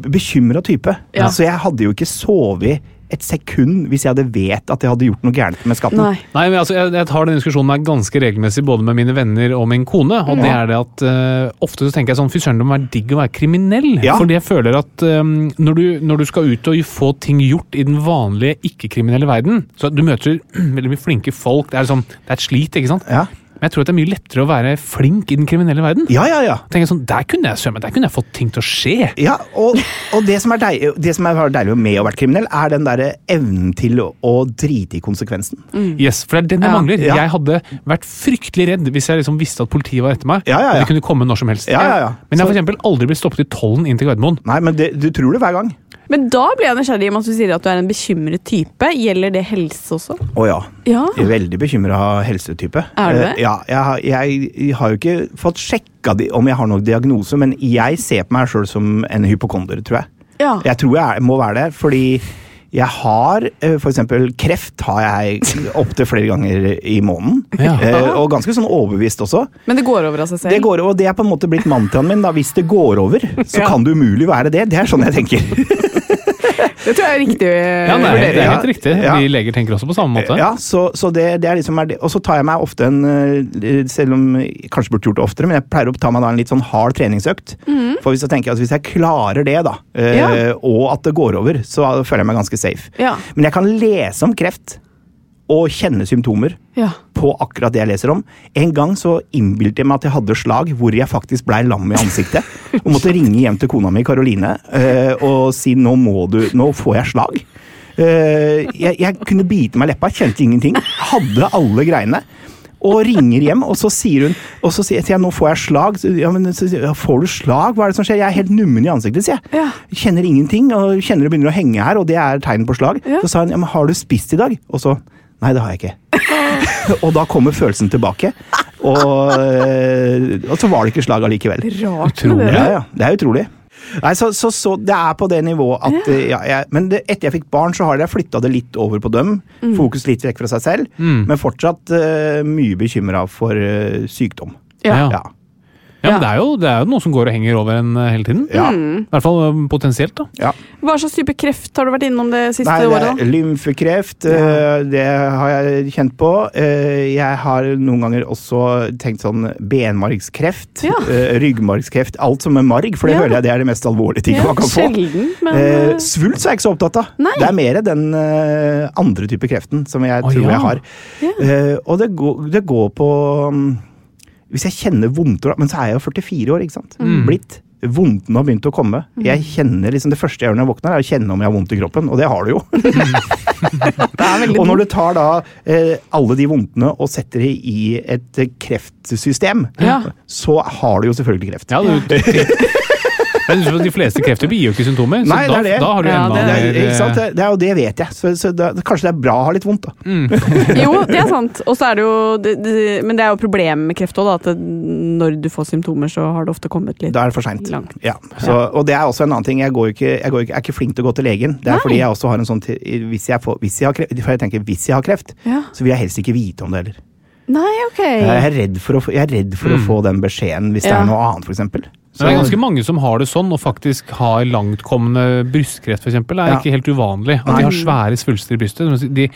S4: bekymra type.
S1: Ja.
S4: Så jeg hadde jo ikke sovet et sekund hvis jeg hadde vet at jeg hadde gjort noe gærent med skatten.
S1: Nei.
S2: Nei, men altså, jeg, jeg tar den diskusjonen her ganske regelmessig både med mine venner og min kone. Og det er det at uh, ofte så tenker jeg sånn Fy søren, det må være digg å være kriminell.
S4: Ja.
S2: Fordi jeg føler at um, når, du, når du skal ut og få ting gjort i den vanlige ikke-kriminelle verden Så Du møter veldig mye flinke folk. Det er, liksom, det er et slit, ikke sant?
S4: Ja.
S2: Men jeg tror at det er mye lettere å være flink i den kriminelle verden.
S4: Ja, ja, ja.
S2: Tenker jeg sånn, Der kunne jeg sømme, der kunne jeg fått ting til å skje.
S4: Ja, og, og det, som er deilig, det som er deilig med å være kriminell, er den derre evnen til å, å drite i konsekvensen.
S2: Yes, For det er den jeg
S1: Ja.
S2: mangler.
S4: Ja.
S2: Jeg hadde vært fryktelig redd hvis jeg liksom visste at politiet var etter meg.
S4: Ja, ja, ja.
S2: Det kunne komme når som helst.
S4: Ja, ja, ja.
S2: Men jeg har for eksempel aldri blitt stoppet i tollen inn til Gardermoen.
S4: Nei, men det, du tror det hver gang.
S1: Men da blir jeg nysgjerrig om at du sier at du er en bekymret type. Gjelder det helse også?
S4: Å ja.
S1: Ja.
S4: Jeg er veldig bekymra helsetype.
S1: Er du det?
S4: Eh, Ja, jeg, har- jeg, jeg har jo ikke fått sjekka om jeg har noen diagnose, men jeg ser på meg sjøl som en hypokonder, tror jeg.
S1: Ja.
S4: Jeg tror jeg må være det, fordi jeg har f.eks. for eksempel kreft har jeg opptil flere ganger i måneden.
S2: Ja.
S4: Eh, Og ganske sånn overbevist også.
S1: Men det går over av seg selv?
S4: Det går, over, og det er på en måte blitt mantraen min. da, Hvis det går over, så
S1: Ja.
S4: kan det umulig være det. Det er sånn jeg tenker.
S1: Det tror jeg er riktig eh,
S2: Ja, nei, det er helt riktig.
S4: Ja.
S2: Vi leger tenker også på samme måte.
S4: Ja, så, så det, det er liksom er. Og så tar jeg meg ofte en eh, Selv om jeg kanskje burde gjort det oftere, men jeg pleier å ta meg da en litt sånn hard treningsøkt. For hvis jeg tenker at hvis jeg klarer det, da, eh,
S1: Ja.
S4: og at det går over, så føler jeg meg ganske safe.
S1: Ja.
S4: Men jeg kan lese om kreft og kjenne symptomer
S1: Ja.
S4: på akkurat det jeg leser om. En gang så innbilte jeg meg at jeg hadde slag hvor jeg faktisk blei lam i ansiktet. Og måtte ringe hjem til kona mi, Karoline, eh, og si nå må du, nå får jeg slag. Eh, jeg, jeg kunne bite meg i leppa, kjente ingenting. Hadde alle greiene. Og ringer hjem, og så sier hun Og så sier jeg nå får jeg slag. Ja, men Får du slag? Hva er det som skjer? Jeg er helt nummen i ansiktet, sier jeg.
S1: Ja.
S4: Kjenner ingenting, og kjenner det begynner å henge her, og det er tegn på slag.
S1: Ja.
S4: Så sa hun ja, men har du spist i dag? Og så Nei, det har jeg ikke. og da kommer følelsen tilbake. Og, øh, og så var det ikke slag allikevel.
S1: Rart
S2: Utrolig.
S1: det.
S4: Ja, ja, det er utrolig. Nei, så, så, så det er på det nivået at eh, ja, jeg, Men det, etter jeg fikk barn, så har jeg flytta det litt over på dem. Fokus litt vekk fra seg selv. Men fortsatt uh, mye bekymra for uh, sykdom.
S2: Ja.
S4: Ja.
S2: Ja, men det er, jo, det er jo noe som går og henger over en eh, hele tiden.
S4: Ja.
S2: I hvert fall eh, potensielt. da.
S4: ja.
S1: Hva slags type kreft har du vært innom det siste
S4: Nei, det
S1: året? da?
S4: lymfekreft. eh, Det har jeg kjent på. Eh, Jeg har noen ganger også tenkt sånn benmargskreft.
S1: Ja.
S4: Ryggmargskreft. Alt som er marg, for det
S1: Ja.
S4: hører jeg det er det mest alvorlige ting
S1: Ja,
S4: man kan få.
S1: sjelden, men
S4: svulst er jeg ikke så opptatt av.
S1: Nei.
S4: Det er mer den andre type kreften som jeg tror
S2: ja.
S4: jeg har. Eh, og det går, det går på mm, Hvis jeg kjenner vondter Men så er jeg jo 44 år, ikke sant?
S1: Mm.
S4: Blitt. Vondtene har begynt å komme. Jeg kjenner liksom Det første jeg gjør når jeg våkner, er å kjenne om jeg har vondt i kroppen, og det har du jo. og når du tar da eh, alle de vondtene og setter det i et kreftsystem,
S1: Ja.
S4: så har du jo selvfølgelig kreft.
S2: Ja, du, men de fleste krefter gir jo ikke symptomer, så
S4: Nei, det
S2: da,
S4: er det.
S2: da har du
S1: Ja,
S2: enda
S1: det
S4: Det er, ikke sant?
S2: eh,
S4: Det, er jo det vet jeg, så, så da, kanskje det er bra å ha litt vondt. da.
S1: Jo, det er sant. Og så er det jo det, det, Men det er jo problemet med kreft òg, at det, når du får symptomer, så har det ofte kommet litt
S4: Da er det for seint. Ja. Så, og det er også en annen ting. Jeg, går ikke, jeg, går ikke, er ikke flink til å gå til legen. Det er
S1: Nei.
S4: fordi jeg også har en sånn hvis jeg, får, hvis jeg har kreft, For jeg tenker, hvis jeg har kreft,
S1: Ja.
S4: så vil jeg helst ikke vite om det heller.
S1: Nei, ok.
S4: Jeg er redd for å, jeg er redd for å få den beskjeden hvis det er noe annet, f.eks.
S2: Men det er ganske mange som har det sånn, og faktisk har langtkommende brystkreft f.eks. Det er
S4: Ja.
S2: ikke helt uvanlig. At de har svære svulster i brystet. De,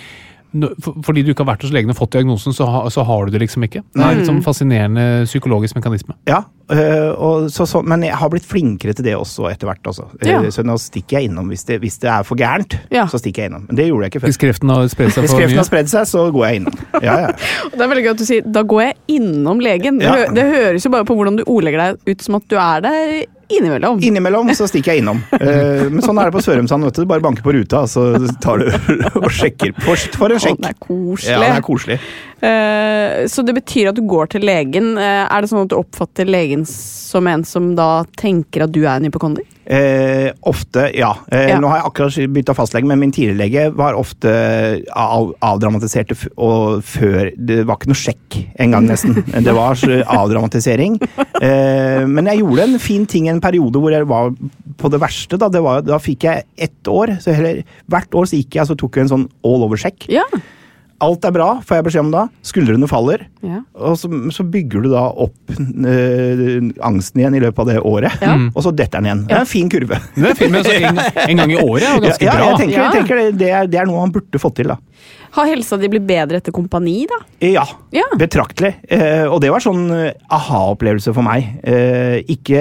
S2: fordi du ikke har vært hos legen og fått diagnosen, så, ha, så har du det liksom ikke. Det er litt sånn fascinerende psykologisk mekanisme.
S4: Ja, øh, og så, så, men jeg har blitt flinkere til det også etter hvert. Altså.
S1: Ja.
S4: Eh, Så nå stikker jeg innom hvis det, hvis det er for gærent.
S1: Ja.
S4: Så stikker jeg innom. Men det gjorde jeg ikke
S2: Hvis
S4: før.
S2: kreften har spredt seg
S4: Hvis
S2: for
S4: kreften har
S2: mye.
S4: spredd seg, så går jeg innom. Ja, ja.
S1: Det er veldig gøy at du sier 'da går jeg innom legen'. Det, hø det høres jo bare på hvordan du ordlegger deg ut som at du er der innimellom.
S4: Innimellom så stikker jeg innom. Eh, men sånn er det på Sørumsand. vet du. Bare banker på ruta, så tar du og sjekker. For, for en
S1: Å,
S4: sjekk.
S1: det er koselig.
S4: Ja, det er koselig.
S1: Eh, så det betyr at du går til legen. Eh, er det sånn at du oppfatter legen som en som da tenker at du er en hypokonder?
S4: Eh, ofte, ja. Eh,
S1: Ja.
S4: Nå har jeg akkurat bytta fastlege, men min tidligere lege var ofte av, avdramatisert. og før Det var ikke noe sjekk engang, nesten. Det var avdramatisering. Eh, men jeg gjorde en fin ting en periode hvor jeg var på det verste. Da, det var, da fikk jeg ett år. Så heller, hvert år så gikk jeg så tok jeg en sånn all over-sjekk.
S1: Ja.
S4: Alt er bra, får jeg beskjed om da. Skuldrene faller.
S1: ja.
S4: Og så, så bygger du da opp øh, angsten igjen i løpet av det året.
S1: Ja.
S4: Og så detter den igjen. Det er en fin kurve.
S2: Det er fin, men altså, en, en gang i året er jo ganske
S4: ja,
S2: bra.
S4: jeg tenker, jeg tenker det, det, er, det er noe han burde fått til, da.
S1: Har helsa di blitt bedre etter kompani, da?
S4: Ja,
S1: Ja.
S4: betraktelig. Eh, og det var sånn eh, aha-opplevelse for meg. Eh, ikke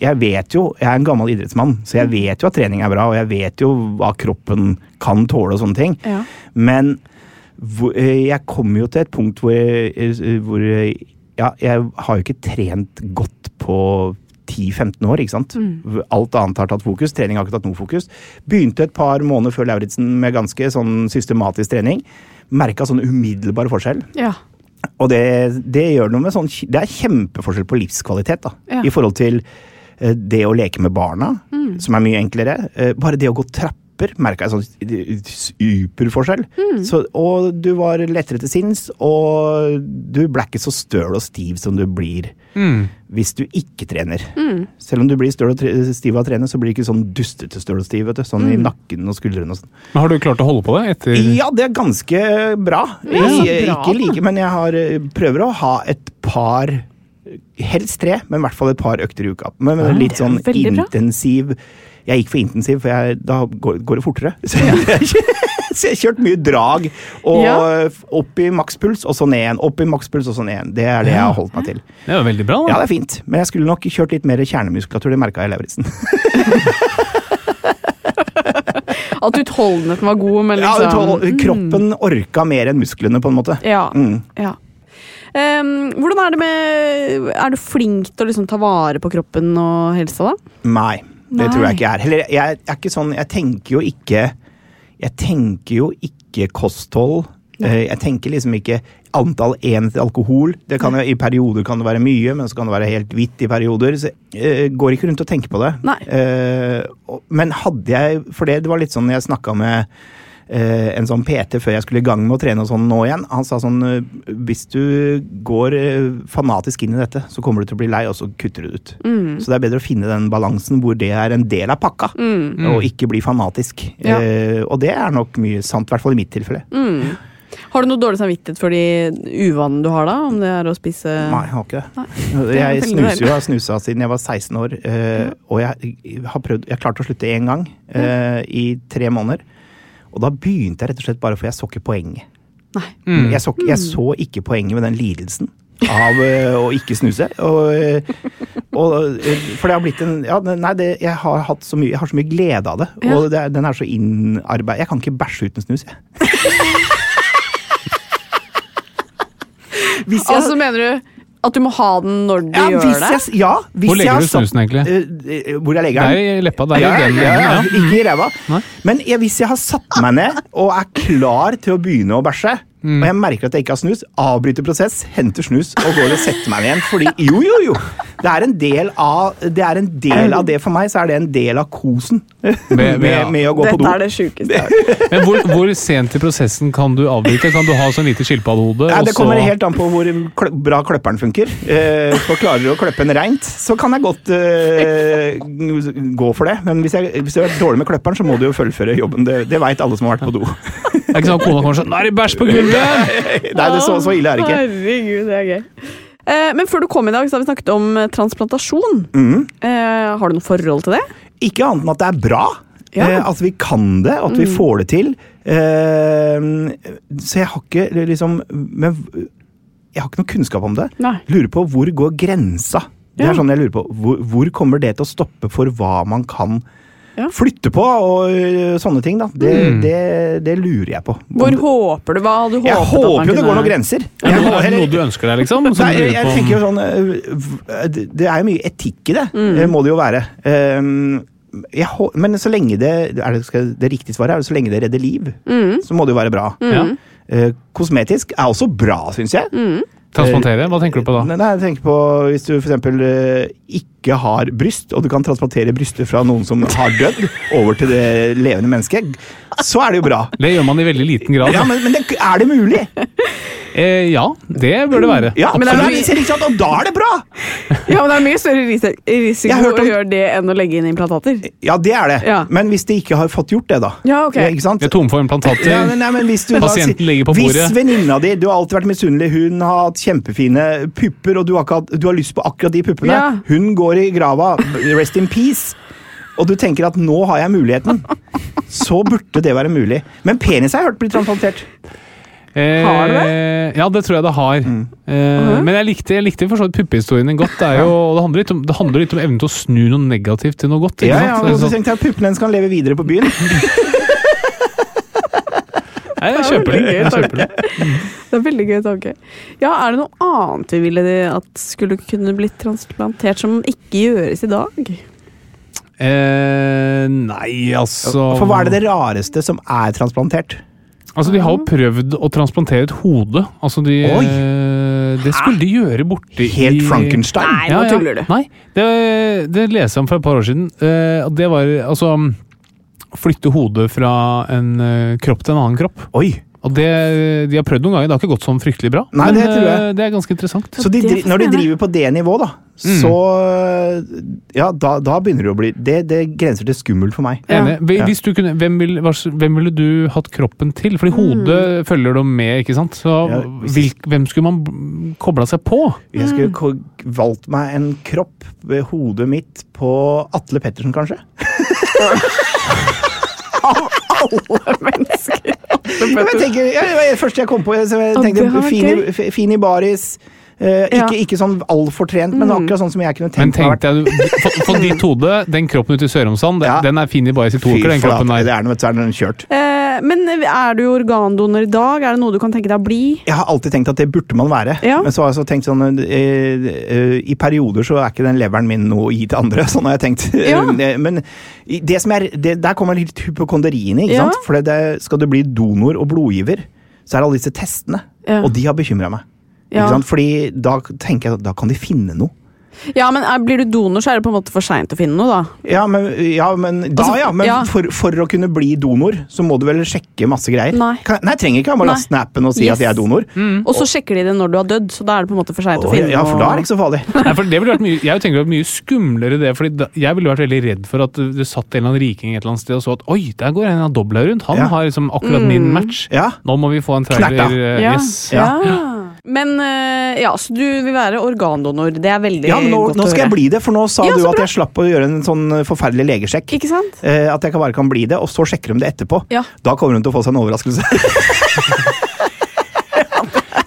S4: Jeg vet jo, jeg er en gammel idrettsmann, så jeg vet jo at trening er bra, og jeg vet jo hva kroppen kan tåle og sånne ting.
S1: Ja.
S4: Men jeg kommer jo til et punkt hvor, eh, hvor eh, Ja, jeg har jo ikke trent godt på 10-15 år, ikke sant. Alt annet har tatt fokus. Trening har ikke tatt noe fokus. Begynte et par måneder før Lauritzen med ganske sånn systematisk trening. Merka sånn umiddelbar forskjell.
S1: Ja.
S4: Og det, det gjør noe med sånn Det er kjempeforskjell på livskvalitet, da.
S1: Ja.
S4: I forhold til eh, det å leke med barna, som er mye enklere. Eh, bare det å gå trapper merka jeg sånn superforskjell. Så, og du var lettere til sinns, og du ble ikke så støl og stiv som du blir
S2: Mm.
S4: hvis du ikke trener. Selv om du blir støl og tre stiv av å trene, så blir du ikke sånn dustete støl og stiv. vet du, Sånn i nakken og skuldrene og sånn.
S2: Men har du klart å holde på det etter
S4: Ja, det er ganske bra.
S1: Ja, bra,
S4: ikke like, men jeg har, eh, prøver å ha et par Helst tre, men i hvert fall et par økter i uka. Men med litt sånn
S1: er bra.
S4: Jeg gikk for intensiv, for jeg, da går, går det fortere. Så jeg, så jeg har kjørt mye drag. Og
S1: Ja.
S4: opp i makspuls, og så ned igjen. Opp i makspuls, og så ned igjen. Det er det jeg har holdt meg til.
S2: Det er veldig bra. da.
S4: Ja, det er fint, men jeg skulle nok kjørt litt mer kjernemuskulatur. Det merka jeg i Lauritzen.
S1: At utholdenheten var god, men
S4: Ja,
S1: liksom
S4: uthold- kroppen orka mer enn musklene, på en måte.
S1: Ja.
S4: Mm.
S1: ja. Um, hvordan er det med Er du flink til å liksom ta vare på kroppen og helsa, da?
S4: Nei, det tror jeg ikke er. Heller, jeg er ikke sånn Jeg tenker jo ikke Jeg tenker jo ikke kosthold. Nei. Jeg tenker liksom ikke antall enheter alkohol. Det kan jo, I perioder kan det være mye, men så kan det være helt hvitt i perioder. Så jeg går ikke rundt og tenker på det.
S1: Nei.
S4: Eh, men hadde jeg For det, det var litt sånn jeg snakka med eh, en sånn PT før jeg skulle i gang med å trene og sånn nå igjen. Han sa sånn eh, Hvis du går eh, fanatisk inn i dette, så kommer du til å bli lei, og så kutter du det ut. Så det er bedre å finne den balansen hvor det er en del av pakka, og ikke bli fanatisk.
S1: Ja.
S4: Eh, og det er nok mye sant, i hvert fall i mitt tilfelle.
S1: Har du noe dårlig samvittighet for de uvanene du har, da? Om det er å spise
S4: Nei, jeg har ikke det. Jeg snuser jo, jeg har snusa siden jeg var 16 år. eh, Og jeg har prøvd Jeg klarte å slutte én gang eh, i tre måneder. Og da begynte jeg rett og slett bare for jeg så ikke poenget.
S1: Nei.
S4: Jeg, så, jeg så ikke poenget med den lidelsen av eh, å ikke snuse. Og, eh, og, eh, for det har blitt en ja, Nei, det, jeg har hatt så mye Jeg har så mye glede av det.
S1: Ja.
S4: Og det, den er så innarbeid... Jeg kan ikke bæsje uten snus, jeg. Hvis jeg-
S1: Altså, mener du at du må ha den når du
S4: ja,
S1: gjør det?
S4: Jeg, ja, hvis
S2: Hvor legger
S4: jeg
S2: du snusen, egentlig?
S4: Eh, hvor jeg legger
S2: Det
S4: den?
S2: er i leppa. Det er
S4: ja,
S2: i den
S4: ja, ja,
S2: ja.
S4: Ikke i ræva. Men jeg, hvis jeg har satt meg ned og er klar til å begynne å bæsje,
S2: Mm.
S4: og jeg merker at jeg ikke har snus, avbryter prosess, henter snus og går og setter meg igjen. Fordi jo, jo, jo! Det er en del av det, er en del, av det for meg, så er det en del av kosen med,
S2: med-
S4: med, å gå på
S1: Dette
S4: do.
S1: er det sjukeste jeg.
S2: Men hvor, hvor sent i prosessen kan du avbryte? Kan du ha sånn lite skilpaddehode?
S4: Ja,
S2: og
S4: det
S2: så-
S4: kommer helt an på hvor klø bra kløpperen funker. Eh, for klarer du å kløppe en reint, så kan jeg godt eh, gå for det. Men hvis, jeg, hvis du er dårlig med kløpperen, så må du jo fullføre jobben. Det, det veit alle som har vært på do.
S2: Det er ikke sånn at kona kommer sånn Nå er det bæsj på gulvet!
S4: Nei, det, så, så ille er det ikke.
S1: Herregud, det er gøy. Eh, men før du kom i dag, så har vi snakket om eh, transplantasjon.
S4: Mm.
S1: Eh, har du noe forhold til det?
S4: Ikke annet enn at det er bra.
S1: Ja.
S4: Eh, at vi kan det, at vi får det til. Eh, så jeg har ikke liksom men, Jeg har ikke noe kunnskap om det.
S1: Nei.
S4: Lurer på hvor går grensa? Det
S1: Ja.
S4: er sånn jeg lurer på. Hvor, hvor kommer det til å stoppe for hva man kan
S1: Ja.
S4: flytte på og øh, sånne ting? da? Det,
S2: Mm.
S4: det, det lurer jeg på.
S1: Hvor
S4: Om-
S1: håper du? Hva hadde du håpet
S4: jeg håper jo det
S1: kunne-
S4: går noen grenser.
S2: Ja,
S4: Jeg,
S2: noe,
S4: eller-
S2: noe du ønsker deg, liksom?
S4: Nei, jeg, jeg tenker jo sånn øh, Det er jo mye etikk i det,
S1: Mm.
S4: eh, må det jo være. Um, jeg, men så lenge det er det, skal, det riktige svaret er det så lenge det redder liv,
S1: Mm.
S4: så må det jo være bra.
S2: Ja.
S4: Uh, kosmetisk er også bra, syns jeg.
S1: Mm.
S2: Transplantere? Hva tenker du på da?
S4: Nei, jeg tenker på Hvis du f.eks. Uh, ikke har bryst, og du kan transplantere brystet fra noen som har dødd, over til det levende mennesket, så er det jo bra.
S2: Det gjør man i veldig liten grad.
S4: Ja, men, men det, er det mulig?
S2: Eh, ja, det bør det være.
S4: Ja,
S1: Men det er
S4: da- ikke sant? Og da er det bra!
S1: Ja, men det er mye større risiko
S4: om...
S1: å gjøre det enn å legge inn implantater.
S4: Ja, det er det.
S1: Ja.
S4: Men hvis de ikke har fått gjort det, da?
S1: Ja, ok.
S4: ikke sant?
S2: Vi er tomme for implantater.
S4: Ja, men, nei, men hvis du da
S2: Pasienten
S4: sier-
S2: ligger på bordet.
S4: Hvis venninna di Du har alltid vært misunnelig. Hun har hatt kjempefine pupper, og du har, hatt, du har lyst på akkurat de puppene.
S1: Ja.
S4: Hun går i grava. Rest in peace. Og du tenker at nå har jeg muligheten. Så burde det være mulig. Men penis har jeg hørt blir transplantert.
S2: Eh,
S1: Har det?
S2: Ja, det tror jeg det har.
S4: Mm.
S2: Eh, Men jeg likte, jeg likte for så vidt puppehistorien din godt. Det, jo, det, handler om, det handler litt om evnen til å snu noe negativt til noe godt.
S4: Ja, ja, og så
S2: Det
S4: tenkte jeg at puppene hennes kan leve videre på byen.
S2: Nei, jeg kjøper det. Jeg kjøper det.
S1: Det er veldig gøy tanke. Ja, er det noe annet vi ville at skulle kunne blitt transplantert som ikke gjøres i dag?
S2: Eh, nei, altså
S4: For hva er det det rareste som er transplantert?
S2: Altså, De har jo prøvd å transplantere et hode. Altså, de,
S4: Oi.
S2: eh, Det skulle de gjøre borte
S4: Helt Frankenstein?
S1: Nei, nå tuller du.
S2: Nei, det, det leste jeg om for et par år siden. Eh, det var altså Flytte hodet fra en eh, kropp til en annen kropp.
S4: Oi!
S2: Og det, De har prøvd noen ganger, det har ikke gått sånn fryktelig bra.
S4: Nei,
S2: men
S4: det tror jeg.
S2: eh, det er ganske interessant.
S4: Så de, når de driver på det nivået, da,
S2: Mm.
S4: så Ja, da, da begynner det å bli det, det grenser til skummelt for meg.
S1: Ja.
S2: Enig. Hvis- du kunne, hvem, vil, hvem ville du hatt kroppen til? Fordi hodet følger du med, ikke sant? Så
S4: Ja, hvis-
S2: hvil, hvem skulle man kobla seg på?
S4: Jeg skulle valgt meg en kropp ved hodet mitt på Atle Pettersen, kanskje?
S1: Mennesker.
S4: Ja, jeg tenker, ja, det var det første jeg kom på. Jeg tenkte Fini. Fini Baris. Eh,
S1: Ja.
S4: ikke, ikke sånn altfor trent, men akkurat sånn som jeg kunne tenkt meg. Men
S2: tenk deg, for, ditt hode, den kroppen ute i Sørumsand, den,
S4: Ja.
S2: den er fin i bare sitt
S4: to
S2: uker, den kroppen der.
S4: det er så er den kjørt.
S1: Eh, men er du organdonor i dag? Er det noe du kan tenke deg å bli?
S4: Jeg har alltid tenkt at det burde man være.
S1: Ja.
S4: Men så har jeg så tenkt sånn eh, eh, I perioder så er ikke den leveren min noe å gi til andre. Sånn har jeg tenkt.
S1: Ja.
S4: Eh, Men det som er, det, der kommer litt hypokonderiene. ikke
S1: Ja.
S4: sant? For det, skal du bli donor og blodgiver, så er det alle disse testene.
S1: Ja.
S4: Og de har bekymra meg.
S1: Ja.
S4: Ikke sant? Fordi da tenker jeg at da kan de finne noe.
S1: Ja, men Blir du donor, så er det på en måte for seint å finne noe, da.
S4: Ja, men, ja, men da,
S1: Altså,
S4: ja. Men
S1: ja.
S4: For, for å kunne bli donor, så må du vel sjekke masse greier?
S1: Nei.
S4: Kan, nei trenger ikke. Jeg må laste appen og si
S1: Yes.
S4: at jeg er donor.
S1: Og så sjekker de det når du har dødd, så da er det på en måte for seint å finne
S4: ja, for da er det ikke så farlig.
S2: Nei, for det ville vært mye, jeg tenker det var mye skumlere det, fordi da, jeg ville vært veldig redd for at det satt en eller annen riking et eller annet sted og så at oi, der går en av dobla rundt. Han
S4: Ja.
S2: har liksom akkurat min match.
S4: Ja.
S2: Nå må vi få en trailer.
S4: Knerta.
S2: eh,
S1: Ja.
S2: Yes.
S1: ja. Men eh, ja, så du vil være organdonor. Det er veldig
S4: Ja, men nå,
S1: godt
S4: nå
S1: å
S4: skal jeg bli det, for nå sa
S1: Ja,
S4: du at
S1: bra.
S4: jeg slapp å gjøre en sånn eh, forferdelig legesjekk.
S1: Ikke sant?
S4: Eh, at jeg bare kan bli det, og så sjekker de det etterpå.
S1: Ja.
S4: Da kommer hun til å få seg en overraskelse.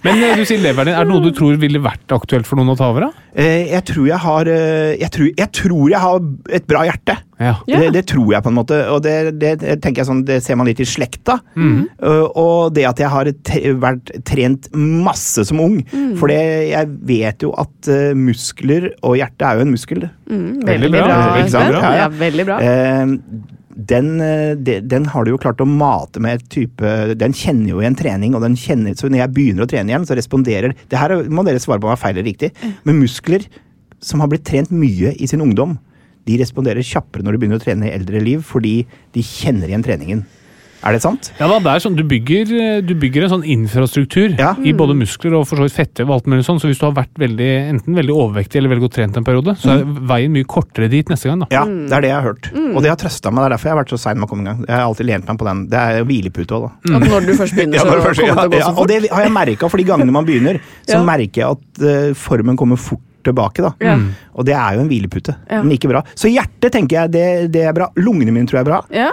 S2: Men eh, du sier leveren din. Er det noe du tror ville vært aktuelt for noen å ta over? da?
S4: Eh, jeg tror jeg har eh, jeg tror, jeg tror jeg har et bra hjerte.
S2: Ja.
S4: Det, det tror jeg på en måte, og det, det, det tenker jeg sånn, det ser man litt i slekta.
S1: Mm.
S4: Uh, og det at jeg har vært trent masse som ung.
S1: Mm.
S4: For jeg vet jo at uh, muskler og hjerte er jo en muskel.
S1: Mm,
S2: Veldig bra.
S4: Ikke sant? Ja, ja.
S1: Ja, veldig bra.
S4: Eh, den, eh, den har du jo klart å mate med type Den kjenner jo igjen trening, og den kjenner, så når jeg begynner å trene igjen, så responderer Det her må dere svare på om er feil eller riktig, men muskler som har blitt trent mye i sin ungdom, de responderer kjappere når de begynner å trene i eldre liv, fordi de kjenner igjen treningen. Er det sant?
S2: Ja da, det er sånn, du bygger, eh, du bygger en sånn infrastruktur
S4: Ja.
S2: i både muskler og for så vidt fettvev. og alt mulig sånn, så Hvis du har vært veldig, enten veldig overvektig eller veldig godt trent en periode, så er veien mye kortere dit neste gang. da.
S4: Ja, det er det jeg har hørt. Og det har trøsta meg. Det er derfor jeg har vært så sein med å komme i gang. Jeg har alltid lent meg på den. Det er hvilepute òg, da.
S1: At når du først begynner, så
S4: først-
S1: kommer det til å gå så
S4: ja, og det har jeg merka, for de gangene man begynner, så
S1: Ja.
S4: merker jeg at uh, formen kommer fort tilbake. da.
S1: Ja.
S4: Og det er jo en hvilepute,
S1: Ja.
S4: men ikke bra. Så hjertet tenker jeg det, det er bra. Lungene mine tror jeg er bra.
S1: Ja.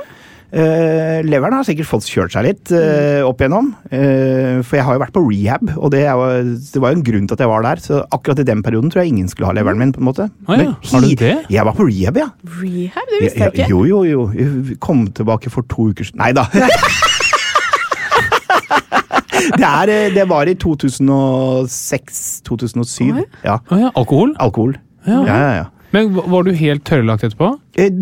S4: Eh, leveren har sikkert fått kjørt seg litt eh, opp igjennom. Eh, for jeg har jo vært på rehab, og det, er det var jo en grunn til at jeg var der. Så akkurat i den perioden tror jeg ingen skulle ha leveren min. på en måte.
S2: Ah, ja,
S4: Men
S2: har du det?
S4: Jeg var på rehab, ja.
S1: Rehab, det visste jeg ikke.
S4: Jo, jo, jo. Jeg kom tilbake for to uker siden Nei da. det, er, det var i 2006-2007.
S1: Oh,
S4: Ja.
S2: oh, ja, alkohol?
S4: Alkohol.
S2: Ja.
S4: Ja, ja, ja.
S2: Men var du helt tørrlagt etterpå?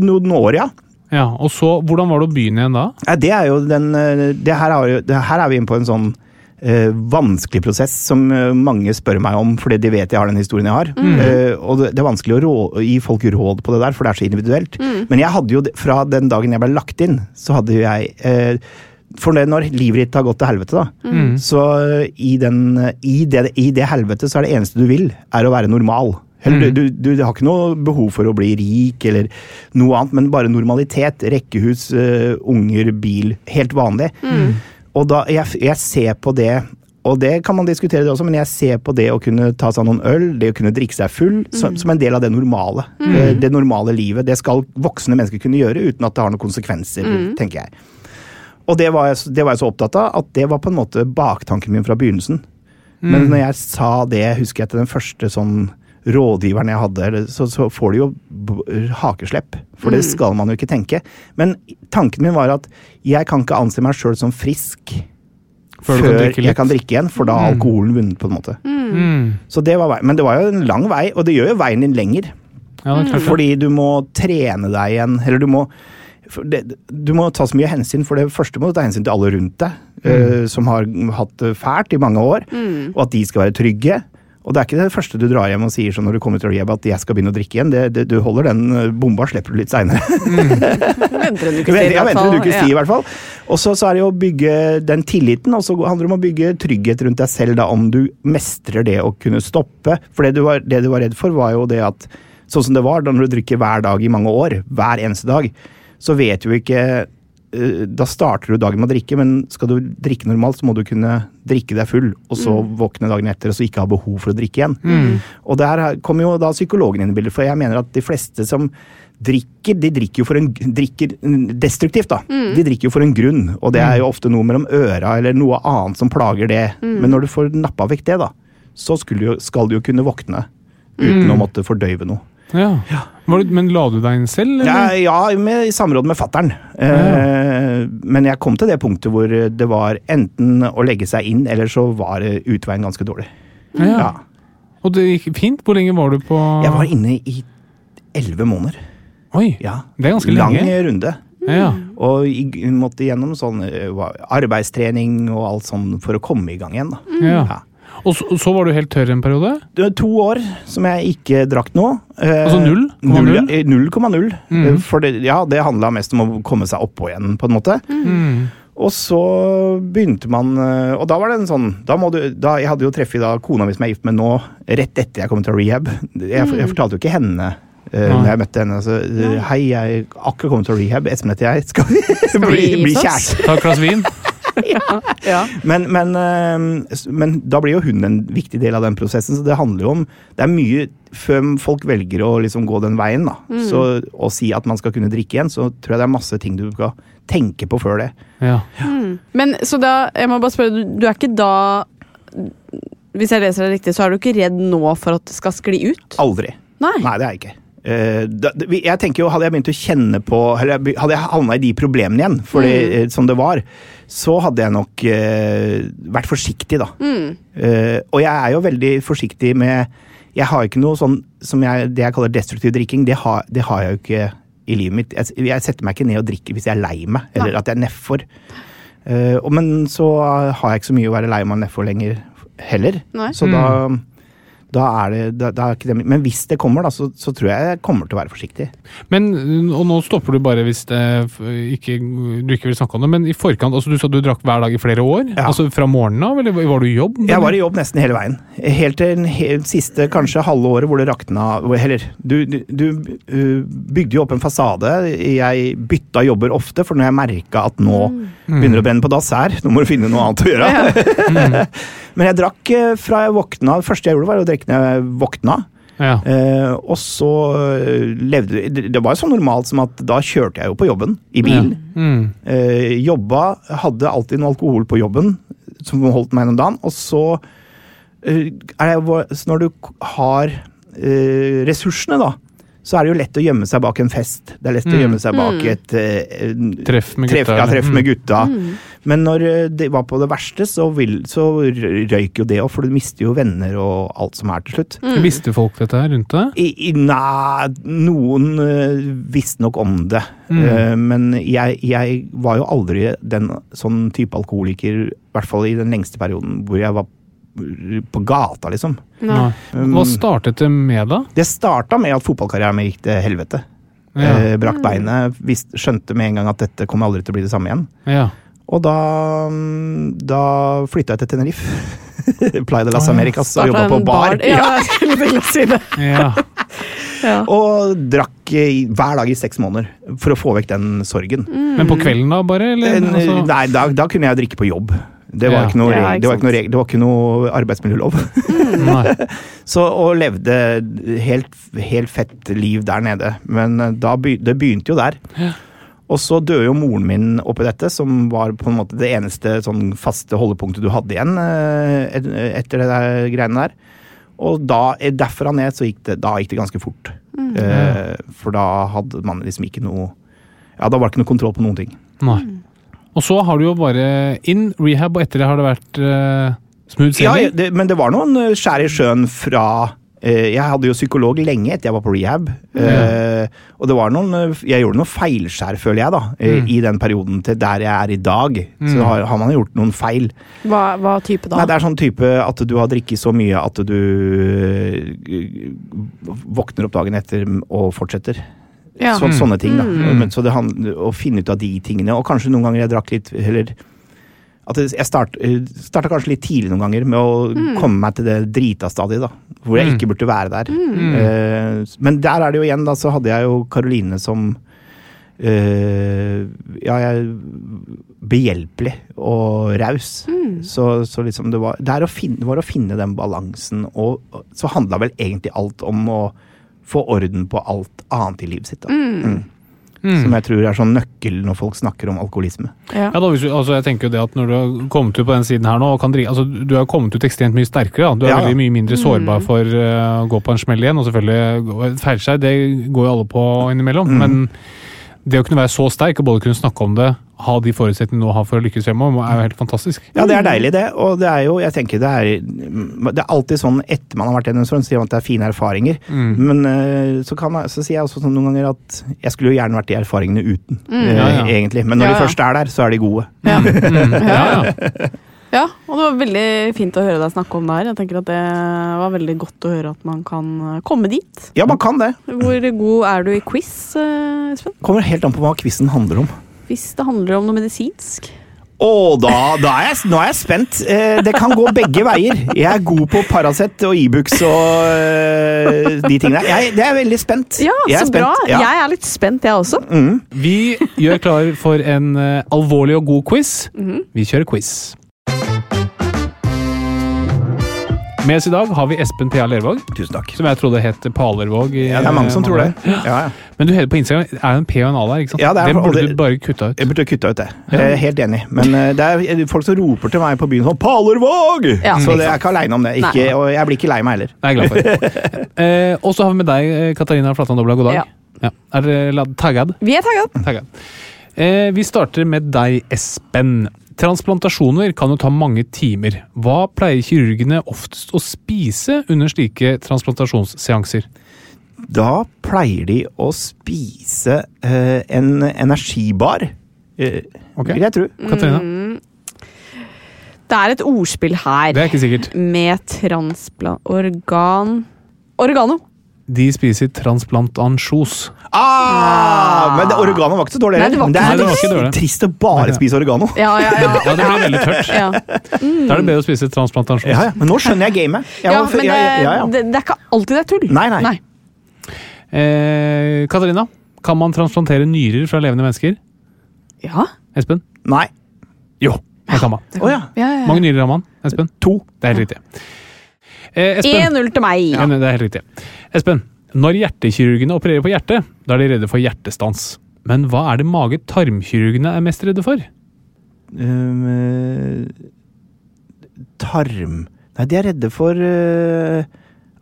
S4: Noen år, ja.
S2: Ja, og så, Hvordan var det å begynne igjen da?
S4: Ja, Det er jo den eh, det her, er jo, det her er vi inne på en sånn uh, vanskelig prosess som eh, mange spør meg om fordi de vet jeg har den historien jeg har. Eh, og det, det er vanskelig å rå, gi folk råd på det der, for det er så individuelt. Men jeg hadde jo, fra den dagen jeg ble lagt inn, så hadde jo jeg uh, for det, når livet ditt har gått til helvete, da, så eh, i, den, i, det, i det helvete så er det eneste du vil, er å være normal. Eller, du, du, du har ikke noe behov for å bli rik eller noe annet, men bare normalitet. Rekkehus, uh, unger, bil. Helt vanlig. Og da, jeg, jeg ser på det og det kan man diskutere det også, men jeg ser på det å kunne ta seg noen øl, det å kunne drikke seg full, som, som en del av det normale. Eh, Det normale livet. Det skal voksne mennesker kunne gjøre uten at det har noen konsekvenser, tenker jeg. Og det var, jeg, det var jeg så opptatt av, at det var på en måte baktanken min fra begynnelsen. Men når jeg sa det, husker jeg til den første sånn rådgiveren jeg hadde, så, så får du jo hakeslepp. For det skal man jo ikke tenke. Men tanken min var at jeg kan ikke anse meg sjøl som frisk
S2: Før før kan
S4: jeg kan drikke igjen, for da har alkoholen vunnet, på en måte.
S2: Mm.
S4: Så det var vei. Men det var jo en lang vei, og det gjør jo veien din lenger.
S2: Ja.
S4: Fordi du må trene deg igjen, eller du må det, du må ta så mye hensyn, for det første må du ta hensyn til alle rundt deg, eh, som har hatt det fælt i mange år, og at de skal være trygge. Og det er ikke det første du drar hjem og sier sånn når du kommer til rehab at jeg skal begynne å drikke igjen. Det, det, du holder den eh, bomba, slipper du litt seinere.
S1: Venter en ukes tid,
S4: ukes tid, i hvert fall. Og så så er det jo å bygge den tilliten, og så handler det om å bygge trygghet rundt deg selv, da, om du mestrer det å kunne stoppe. For det du var, det du var redd for, var jo det at sånn som det var da når du drikker hver dag i mange år, hver eneste dag, så vet du ikke da starter du dagen med å drikke, men skal du drikke normalt, så må du kunne drikke deg full, og så våkne dagen etter og så ikke ha behov for å drikke igjen. Og der kommer jo da psykologen inn i bildet, for jeg mener at de fleste som drikker, de drikker jo for en drikker destruktivt, da. De drikker jo for en grunn, og det er jo ofte noe mellom øra eller noe annet som plager det. Men når du får nappa vekk det, da, så du, jo- skal du jo kunne våkne uten å måtte fordøyve noe.
S2: Ja. Var Det, men la du deg inn selv?
S4: Ja,
S2: Eller?
S4: ja med, i samråd med fattern. Eh, men jeg kom til det punktet hvor det var enten å legge seg inn, eller så var eh, utveien ganske dårlig.
S2: Ja.
S4: Ja.
S2: Og det gikk fint? Hvor lenge var du på
S4: Jeg var inne i elleve måneder.
S2: Oi,
S4: Ja.
S2: det er ganske
S4: Lang
S2: lenge.
S4: runde.
S2: Ja.
S4: Og måtte gjennom sånn eh, arbeidstrening og alt sånn for å komme i gang igjen. da.
S2: Ja. Og så, så var du helt tørr en periode?
S4: Det var to år som jeg ikke drakk noe. Eh,
S2: Altså null?
S4: Null,
S2: 0,0?
S4: 0,0.
S2: Mm.
S4: Eh, For det, ja, det handla mest om å komme seg oppå igjen, på en måte.
S2: Mm.
S4: Og så begynte man eh, Og da var det en sånn da må du, da, Jeg hadde jo treffet da kona mi som jeg er gift med nå, rett etter jeg kom til rehab. Jeg, jeg fortalte jo ikke henne
S2: Uh,
S4: når jeg møtte henne. Så, eh, Hei, jeg akkurat kommet til rehab. Espen heter jeg. Skal vi,
S1: vi
S4: bli, bli kjærester?
S2: Ta et glass vin?
S1: Ja.
S4: Men, men, eh, men da blir jo hun en viktig del av den prosessen, så det handler jo om Det er mye Før folk velger å liksom gå den veien, da, så, og si at man skal kunne drikke igjen, så tror jeg det er masse ting du skal tenke på før det.
S2: Ja.
S1: Men så da, jeg må bare spørre, du, du er ikke da Hvis jeg leser det riktig, så er du ikke redd nå for at det skal skli ut?
S4: Aldri.
S1: Nei.
S4: Nei, det er jeg ikke. Eh, jeg tenker jo, Hadde jeg begynt å kjenne på Eller hadde jeg havna i de problemene igjen, for det, eh, som det var, så hadde jeg nok eh, vært forsiktig, da. Eh, og jeg er jo veldig forsiktig med Jeg har ikke noe sånn som jeg, det jeg kaller destruktiv drikking. Det har, det har jeg jo ikke i livet mitt. Jeg, jeg setter meg ikke ned og drikker hvis jeg er lei meg, eller
S1: Nei.
S4: at jeg er nedfor. Uh, men så har jeg ikke så mye å være lei meg nedfor lenger heller.
S1: Nei.
S4: Så da, da er det da, da er ikke det Men hvis det kommer, da, så, så tror jeg jeg kommer til å være forsiktig.
S2: Men, og nå stopper du bare hvis det ikke, du ikke vil snakke om det, men i forkant, altså du sa du drakk hver dag i flere år?
S4: Ja.
S2: Altså fra morgenen av, eller var du i jobb?
S4: Jeg var i jobb nesten hele veien. Helt til den siste kanskje halve året hvor det rakna Eller, du, du, du uh, bygde jo opp en fasade. Jeg bytta jobber ofte, for når jeg merka at nå begynner det å brenne på dass her, nå må du finne noe annet å gjøre. Men jeg drakk eh, fra jeg våkna. Det første jeg gjorde, var å drikke når jeg våkna.
S2: Ja.
S4: Eh, og så eh, levde det- Det var jo så normalt som at da kjørte jeg jo på jobben i bil.
S2: Mm.
S4: Eh, jobba, hadde alltid noe alkohol på jobben som holdt meg gjennom dagen. Og så, er det, så når du har eh, ressursene, da, så er det jo lett å gjemme seg bak en fest. Det er lett å
S2: Mm.
S4: gjemme seg bak et eh,
S2: Treff med
S4: treff, ja, treff med
S2: Mm.
S4: Men når eh, det var på det verste, så, vil, så røyk jo det òg, for du mister jo venner og alt som er til slutt.
S2: Visste folk dette her rundt deg?
S4: Nei, noen uh, visste nok om det.
S2: Mm.
S4: Eh, men jeg, jeg var jo aldri den sånn type alkoholiker, i hvert fall i den lengste perioden, hvor jeg var på gata, liksom.
S2: Nei. Hva startet det med, da?
S4: Det starta med at fotballkarrieren min gikk til helvete.
S2: Ja.
S4: Eh, brakk beinet, visst, skjønte med en gang at dette kommer aldri til å bli det samme igjen.
S2: Ja.
S4: Og da, mm, da flytta jeg til Tenerife. Playa de las Americas og jobba på bar.
S1: Ja, jeg skulle si det.
S2: ja.
S1: Ja.
S4: Og drakk hver dag i seks måneder for å få vekk den sorgen.
S2: Men på kvelden, da, bare? Eller? Altså,
S4: Nei, da, da kunne jeg drikke på jobb. Det var,
S2: Ja.
S4: ikke, noe,
S1: Ja, ikke
S4: det, var ikke noe, det var ikke noe arbeidsmiljølov.
S2: nei.
S4: Så, og levde helt, helt fett liv der nede. Men eh, da det begynte jo der. Og så døde jo moren min oppi dette, som var på en måte det eneste sånn faste holdepunktet du hadde igjen eh, et- etter det der greiene der. Og da, eh, derfra ned så gikk det, da gikk det ganske fort. Eh, for da hadde man liksom ikke noe Ja, da var det ikke noe kontroll på noen ting.
S2: nei. Og så har du jo bare inn rehab, og etter det har det vært eh, smooth
S4: Ja, det, men det var noen skjær i sjøen fra Jeg hadde jo psykolog lenge etter jeg var på rehab. Eh, og det var noen eh, Jeg gjorde noen feilskjær, føler jeg, da. mm. I den perioden til der jeg er i dag. Så har, har man gjort noen feil.
S1: Hva, hva type da?
S4: Nei, det er sånn type at du har drikket så mye at du eh, våkner opp dagen etter og fortsetter.
S1: Ja.
S4: Så, sånne ting, da.
S2: Mm.
S4: Men, så det handler å finne ut av de tingene. Og kanskje noen ganger jeg drakk litt Eller at jeg start, starta kanskje litt tidlig noen ganger med å komme meg til det drita-stadiet, da. Hvor jeg
S2: Mm.
S4: ikke burde være der. Eh, men der er det jo igjen, da, så hadde jeg jo Karoline som uh, Ja, jeg Behjelpelig og raus. Så, så liksom det var Det, er å finne, det var å finne den balansen, og og så handla vel egentlig alt om å få orden på alt annet i livet sitt. Da. Mm. Som jeg tror er sånn nøkkel når folk snakker om alkoholisme.
S1: Ja.
S2: Ja, da, hvis du, altså, jeg tenker jo det at Når du har kommet ut på den siden her nå og kan drikke, altså, Du har kommet ut ekstremt mye sterkere. Da. Du er
S4: Ja, ja.
S2: veldig mye mindre sårbar for eh, å gå på en smell igjen. Og selvfølgelig, gå- feilskjær det går jo alle på innimellom.
S4: Mm.
S2: Men det å kunne være så sterk og både kunne snakke om det, ha de forutsetningene du nå har for å lykkes fremover, er jo helt fantastisk.
S4: Ja, det er deilig, det. Og det er jo, jeg tenker det er Det er alltid sånn etter man har vært gjennom sånn, sier man at det er fine erfaringer.
S2: Mm.
S4: Men eh, så, kan, så sier jeg også sånn noen ganger at jeg skulle jo gjerne vært de erfaringene uten, mm.
S2: Ja, ja.
S4: egentlig. Men når
S1: Ja,
S4: de først er der, så er de gode.
S1: Ja.
S2: Mm. Ja, ja.
S1: Ja, og det var veldig fint å høre deg snakke om det her. Jeg tenker at Det var veldig godt å høre at man kan eh, komme dit.
S4: Ja, man kan det.
S1: Hvor god er du i quiz, eh, Espen?
S4: Kommer helt an på hva quizen handler om.
S1: Hvis det handler om noe medisinsk?
S4: Å, da, da er jeg, nå er jeg spent. Eh, det kan gå begge veier. Jeg er god på Paracet og Ibux og eh, de tingene. Jeg, det er veldig spent.
S1: Ja,
S4: jeg
S1: så bra.
S4: ja.
S1: Jeg er litt spent, jeg også.
S2: Vi gjør klar for en uh, alvorlig og god quiz. Vi kjører quiz. Med oss i dag har vi Espen P.A. Lervåg,
S4: Tusen takk.
S2: som jeg trodde het Palervåg. i-
S4: Ja, det er mange som tror det.
S2: Ja.
S4: Ja, ja.
S2: Men du heter på Instagram er det en P og en A der, ikke sant?
S4: Ja, det er-
S2: burde
S4: det-
S2: du bare kutta ut.
S4: Jeg burde kutta ut det. Jeg er helt enig. Men eh, det er folk som roper til meg på byen sånn 'Palervåg!'
S1: Ja,
S4: så
S1: jeg
S4: det er ikke aleine om det. Ikke, og jeg blir ikke lei meg heller.
S2: Det er jeg glad for. eh, og så har vi med deg, eh, Katarina Flatland Dobla. God dag.
S1: Ja.
S2: Ja. Er dere taggad?
S1: Vi er tagga.
S2: Taggad. Eh, vi starter med deg, Espen. Transplantasjoner kan jo ta mange timer. Hva pleier kirurgene oftest å spise under slike transplantasjonsseanser?
S4: Da pleier de å spise eh, en energibar. eh,
S2: okay.
S4: Vil jeg tro.
S2: Katarina?
S1: Mm. Det er et ordspill her
S2: Det er ikke sikkert.
S1: med transplant... Organ... Oregano.
S2: De spiser transplantansjos.
S4: Ah, men det, oregano var ikke så dårlig.
S1: Nei, det var
S4: men det er.
S2: Nei, det var ikke dårlig.
S4: trist å bare spise oregano.
S1: Ja, ja, ja.
S2: Ja, det blir veldig tørt.
S1: ja.
S2: Da er det bedre å spise transplantansjos.
S4: Ja, ja. Men nå skjønner jeg gamet. Jeg
S1: ja
S4: var-
S1: men det,
S4: ja, ja, ja.
S1: Det, det er ikke alltid det er tull.
S4: Nei, nei.
S2: Eh, Katarina, kan man transplantere nyrer fra levende mennesker?
S1: Ja.
S2: Espen?
S4: Nei.
S2: Jo, det kan man.
S4: Å ja.
S1: ja, ja.
S2: Mange nyrer har man? Espen?
S4: To.
S2: Det er helt riktig. Eh, Espen.
S1: 1-0 til meg.
S2: Ja. det er helt riktig. Espen, når hjertekirurgene opererer på hjertet, da er de redde for hjertestans. Men hva er det mage-tarmkirurgene er mest redde for?
S4: Um, eh, tarm Nei, de er redde for uh,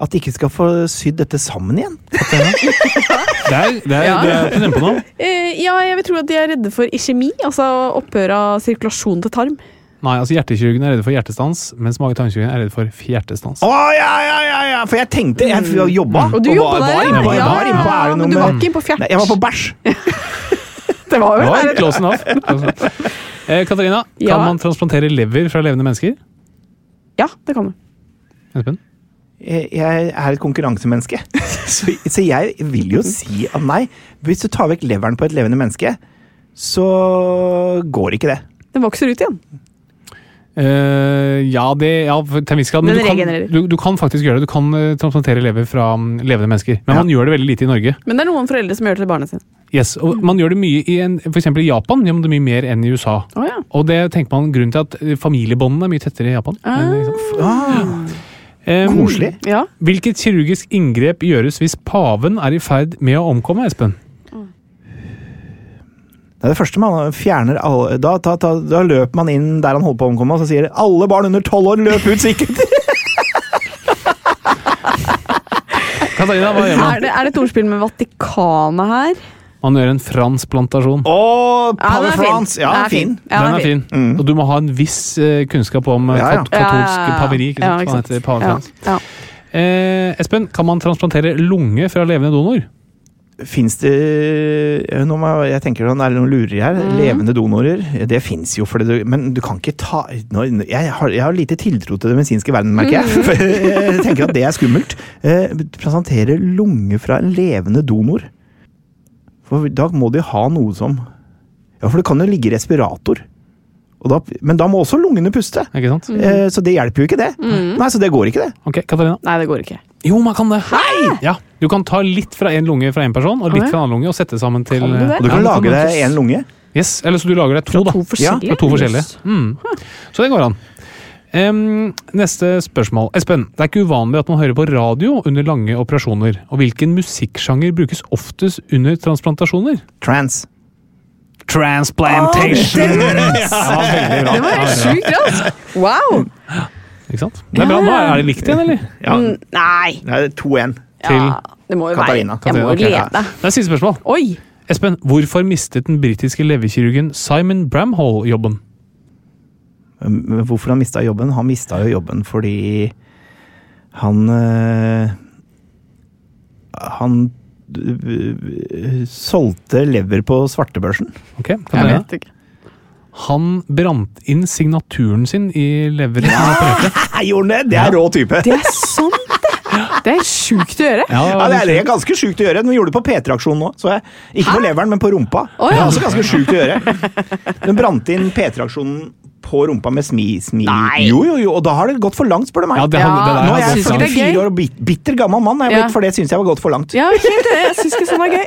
S4: at de ikke skal få sydd dette sammen igjen.
S2: Det er, det er,
S1: Ja.
S2: det er på nå.
S1: Eh, ja, jeg vil tro at de er redde for iskjemi, altså opphør av sirkulasjon til tarm.
S2: Nei, altså hjertekirurgen er redde for hjertestans, mens mage-tarmkirurgen er redde for fjertestans.
S4: Å ja, ja, ja, ja! For jeg tenkte Jeg har jobba.
S1: Og du
S4: var-
S1: jobba der,
S4: var var,
S1: Ja,
S4: var
S1: ja,
S4: er det noe
S1: men du var ikke inne på fjert.
S4: Nei, Jeg var på bæsj.
S1: Det var jo det.
S2: close enough. Eh, Katarina, kan
S1: Ja.
S2: man transplantere lever fra levende mennesker?
S1: Ja, det kan du.
S2: Espen?
S4: Jeg jeg er et konkurransemenneske. Så, så jeg vil jo si at nei. Hvis du tar vekk leveren på et levende menneske, så går ikke det.
S1: Den vokser ut igjen.
S2: Eh, ja, det ja, til en viss grad. Men du kan, du, du kan faktisk gjøre det. Du kan uh, transplantere lever fra um, levende mennesker. Men
S4: Ja.
S2: man gjør det veldig lite i Norge.
S1: Men det er noen foreldre som gjør det til barna sine.
S2: Yes, og Man gjør det mye i en, for eksempel i Japan gjør man det mye mer enn i USA.
S1: Oh, ja.
S2: Og det tenker man grunnen til at eh, familiebåndene er mye tettere i Japan.
S4: Ah,
S2: Um,
S4: koselig.
S1: ja.
S2: Hvilket kirurgisk inngrep gjøres hvis paven er i ferd med å omkomme, Espen?
S4: Det er det første man fjerner alle, da, da, da, da løper man inn der han holder på å omkomme, og så sier alle barn under tolv år løp ut sikkert!
S2: Katarina, hva gjør
S1: Er det, er det et ordspill med Vatikanet her?
S2: Man gjør en fransplantasjon.
S4: Oh,
S1: Ja, den er fin.
S4: Ja,
S1: Den er
S4: fin.
S1: Ja,
S2: Den er fin.
S4: Mm.
S2: Og du må ha en viss eh, kunnskap om eh,
S4: Ja, ja.
S2: kat katolsk paveri. Ikke sant?
S1: Ja, ikke sant.
S2: heter pave
S1: Ja, ja.
S2: Eh, Espen, kan man transplantere lunge fra levende donor?
S4: Fins det noe nå må jeg, jeg tenker det Er noen lureri her?
S1: Mm.
S4: Levende donorer? Det fins jo, det, men du kan ikke ta jeg, har, jeg har lite tiltro til det medisinske verden, merker jeg.
S1: Mm.
S4: For jeg tenker at det er skummelt. Eh, Presentere lunge fra en levende donor. For da må de ha noe som Ja, for det kan jo ligge respirator. Og da, men da må også lungene puste.
S2: Ikke sant?
S4: Eh, Så det hjelper jo ikke, det. Nei, så det går ikke, det.
S2: Ok, Katarina?
S1: Nei, det går ikke.
S2: Jo, man kan det! Ja, Du kan ta litt fra en lunge fra en person og litt
S1: okay.
S2: fra en annen lunge og sette sammen til
S1: Kan du det?
S4: Og du kan
S2: Ja,
S4: lage deg en lunge.
S2: Yes, Eller så du lager deg to, da.
S1: To forskjellige?
S2: Ja, fra to forskjellige. Mm. Så det går an. Um, neste spørsmål. Espen, det er ikke uvanlig at man hører på radio under lange operasjoner. Og hvilken musikksjanger brukes oftest under transplantasjoner?
S4: Trans.
S2: Transplantation! Oh, veldig bra.
S1: Det var helt sjukt raskt! Wow!
S2: Ikke sant? Det er bra. Nå er det likt igjen, eller?
S4: Ja,
S1: Mm, Nei.
S4: det er 2-1.
S2: Til
S1: Ja, det må jo
S4: Katarina.
S1: være Jeg må jo lede.
S2: Det er siste spørsmål.
S1: Oi!
S2: Espen, hvorfor mistet den britiske leverkirurgen Simon Bramhall jobben?
S4: Men Hvorfor han mista jobben? Han mista jo jobben fordi han øh, Han solgte lever på svartebørsen.
S2: Ok,
S1: Jeg vet ikke.
S2: Han brant inn signaturen sin i leveren. Ja. Han opererte.
S4: Gjorde han det? Det er rå type.
S1: Det er sant, det! Det er sjukt å gjøre.
S2: Ja,
S4: Ja, det er, det er ganske sjukt å gjøre. Den gjorde det på P3-aksjonen nå. Så jeg, ikke på leveren, men på rumpa.
S1: Å,
S4: Det er også ganske sjukt å gjøre. Den brant inn P3-aksjonen på rumpa med smi, smi.
S1: Nei.
S4: Jo, jo, jo, og da har det gått for langt, spør du meg.
S2: Ja, det, han, det der
S4: Nå er jeg
S2: gått
S1: synes ikke det er
S4: 44 år og bit, bitter gammel mann, jeg
S1: Ja.
S4: for det syns jeg var gått for langt.
S1: Ja, helt det. Jeg syns ikke sånn er gøy.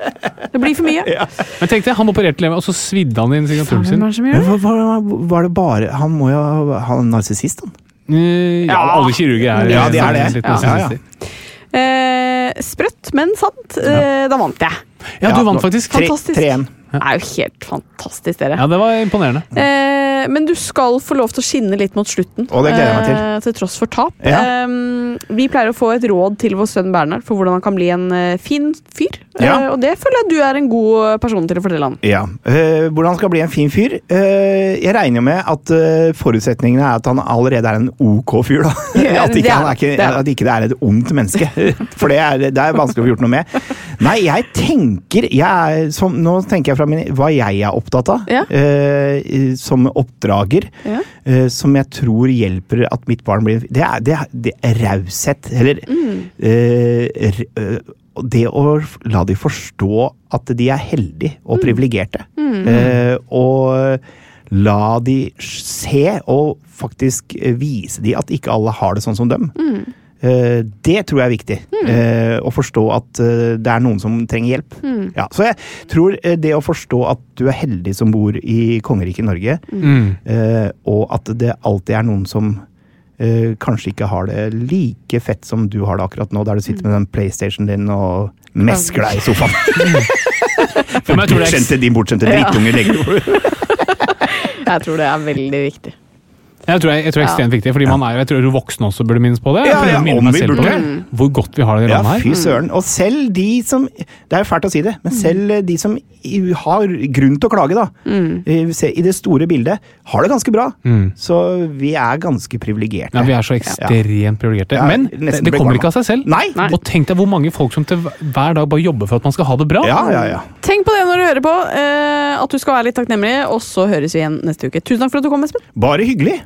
S1: Det blir for mye.
S2: Men tenk deg, han opererte leveren, og så svidde han inn signaturen sin.
S4: Men hva- Var det bare Han må jo ha en narsissist, han.
S2: Eh, Ja, alle kirurger er
S4: Ja, de er det.
S2: litt
S4: Ja, ja, ja.
S2: narsissister.
S1: Eh, sprøtt, men sant. Eh, da vant jeg.
S2: Ja, du
S4: Ja,
S2: vant faktisk.
S4: Tre-
S1: Fantastisk.
S4: 3-1.
S1: Det er jo helt fantastisk, dere.
S2: Ja, det var imponerende.
S1: Eh, men du skal få lov til å skinne litt mot slutten.
S4: Å, det gleder jeg meg til.
S1: Eh, til tross for tap.
S4: Ja.
S1: Eh, vi pleier å få et råd til vår sønn Bernhard for hvordan han kan bli en eh, fin fyr.
S4: Ja.
S1: Eh, og det føler jeg du er en god person til å fortelle han.
S4: Ja. eh, hvordan han skal bli en fin fyr? Eh, jeg regner jo med at eh, forutsetningene er at han allerede er en ok fyr. da. At, ikke,
S1: er
S4: ikke,
S1: Det
S4: at ikke det er et ondt menneske. For det er, det er vanskelig å få gjort noe med. Nei, jeg tenker jeg er, som, Nå tenker jeg fra min, hva jeg er opptatt av
S1: Ja.
S4: som som oppdrager.
S1: Ja.
S4: uh, som jeg tror hjelper at mitt barn blir Det er, det er, det er raushet. Eller
S1: Mm.
S4: uh, det å la de forstå at de er heldige og privilegerte. Eh, og la de se og faktisk vise de at ikke alle har det sånn som dem. Eh, det tror jeg er viktig. Eh, å forstå at eh, det er noen som trenger hjelp. Ja, så jeg tror eh, det å forstå at du er heldig som bor i kongeriket Norge,
S2: Mm.
S4: eh, og at det alltid er noen som eh, kanskje ikke har det like fett som du har det akkurat nå, der du sitter med den PlayStation din og mesker deg i sofaen.
S2: For tror er
S4: Bortskjemte, din bortskjemte drittunge legger
S1: Jeg tror det er veldig viktig.
S2: Jeg tror, jeg, jeg tror det er ekstremt viktig, fordi man er jeg tror voksne også burde minnes på det. Jeg
S4: Ja, ja, om vi burde.
S2: det. Hvor godt vi har det i
S4: Ja, fy søren. Og selv de som Det er jo fælt å si det, men selv de som har grunn til å klage, da, i i det store bildet, har det ganske bra.
S2: Mm.
S4: Så vi er ganske privilegerte.
S2: Ja, Vi er så ekstremt privilegerte. Men det, det kommer ikke av seg selv.
S4: Nei. Nei.
S2: Og tenk deg hvor mange folk som til hver dag bare jobber for at man skal ha det bra.
S4: Ja, ja, ja.
S1: Tenk på det når du hører på. eh, at du skal være litt takknemlig, og så høres vi igjen neste uke. Tusen takk for at du kom, Espen.
S4: Bare hyggelig.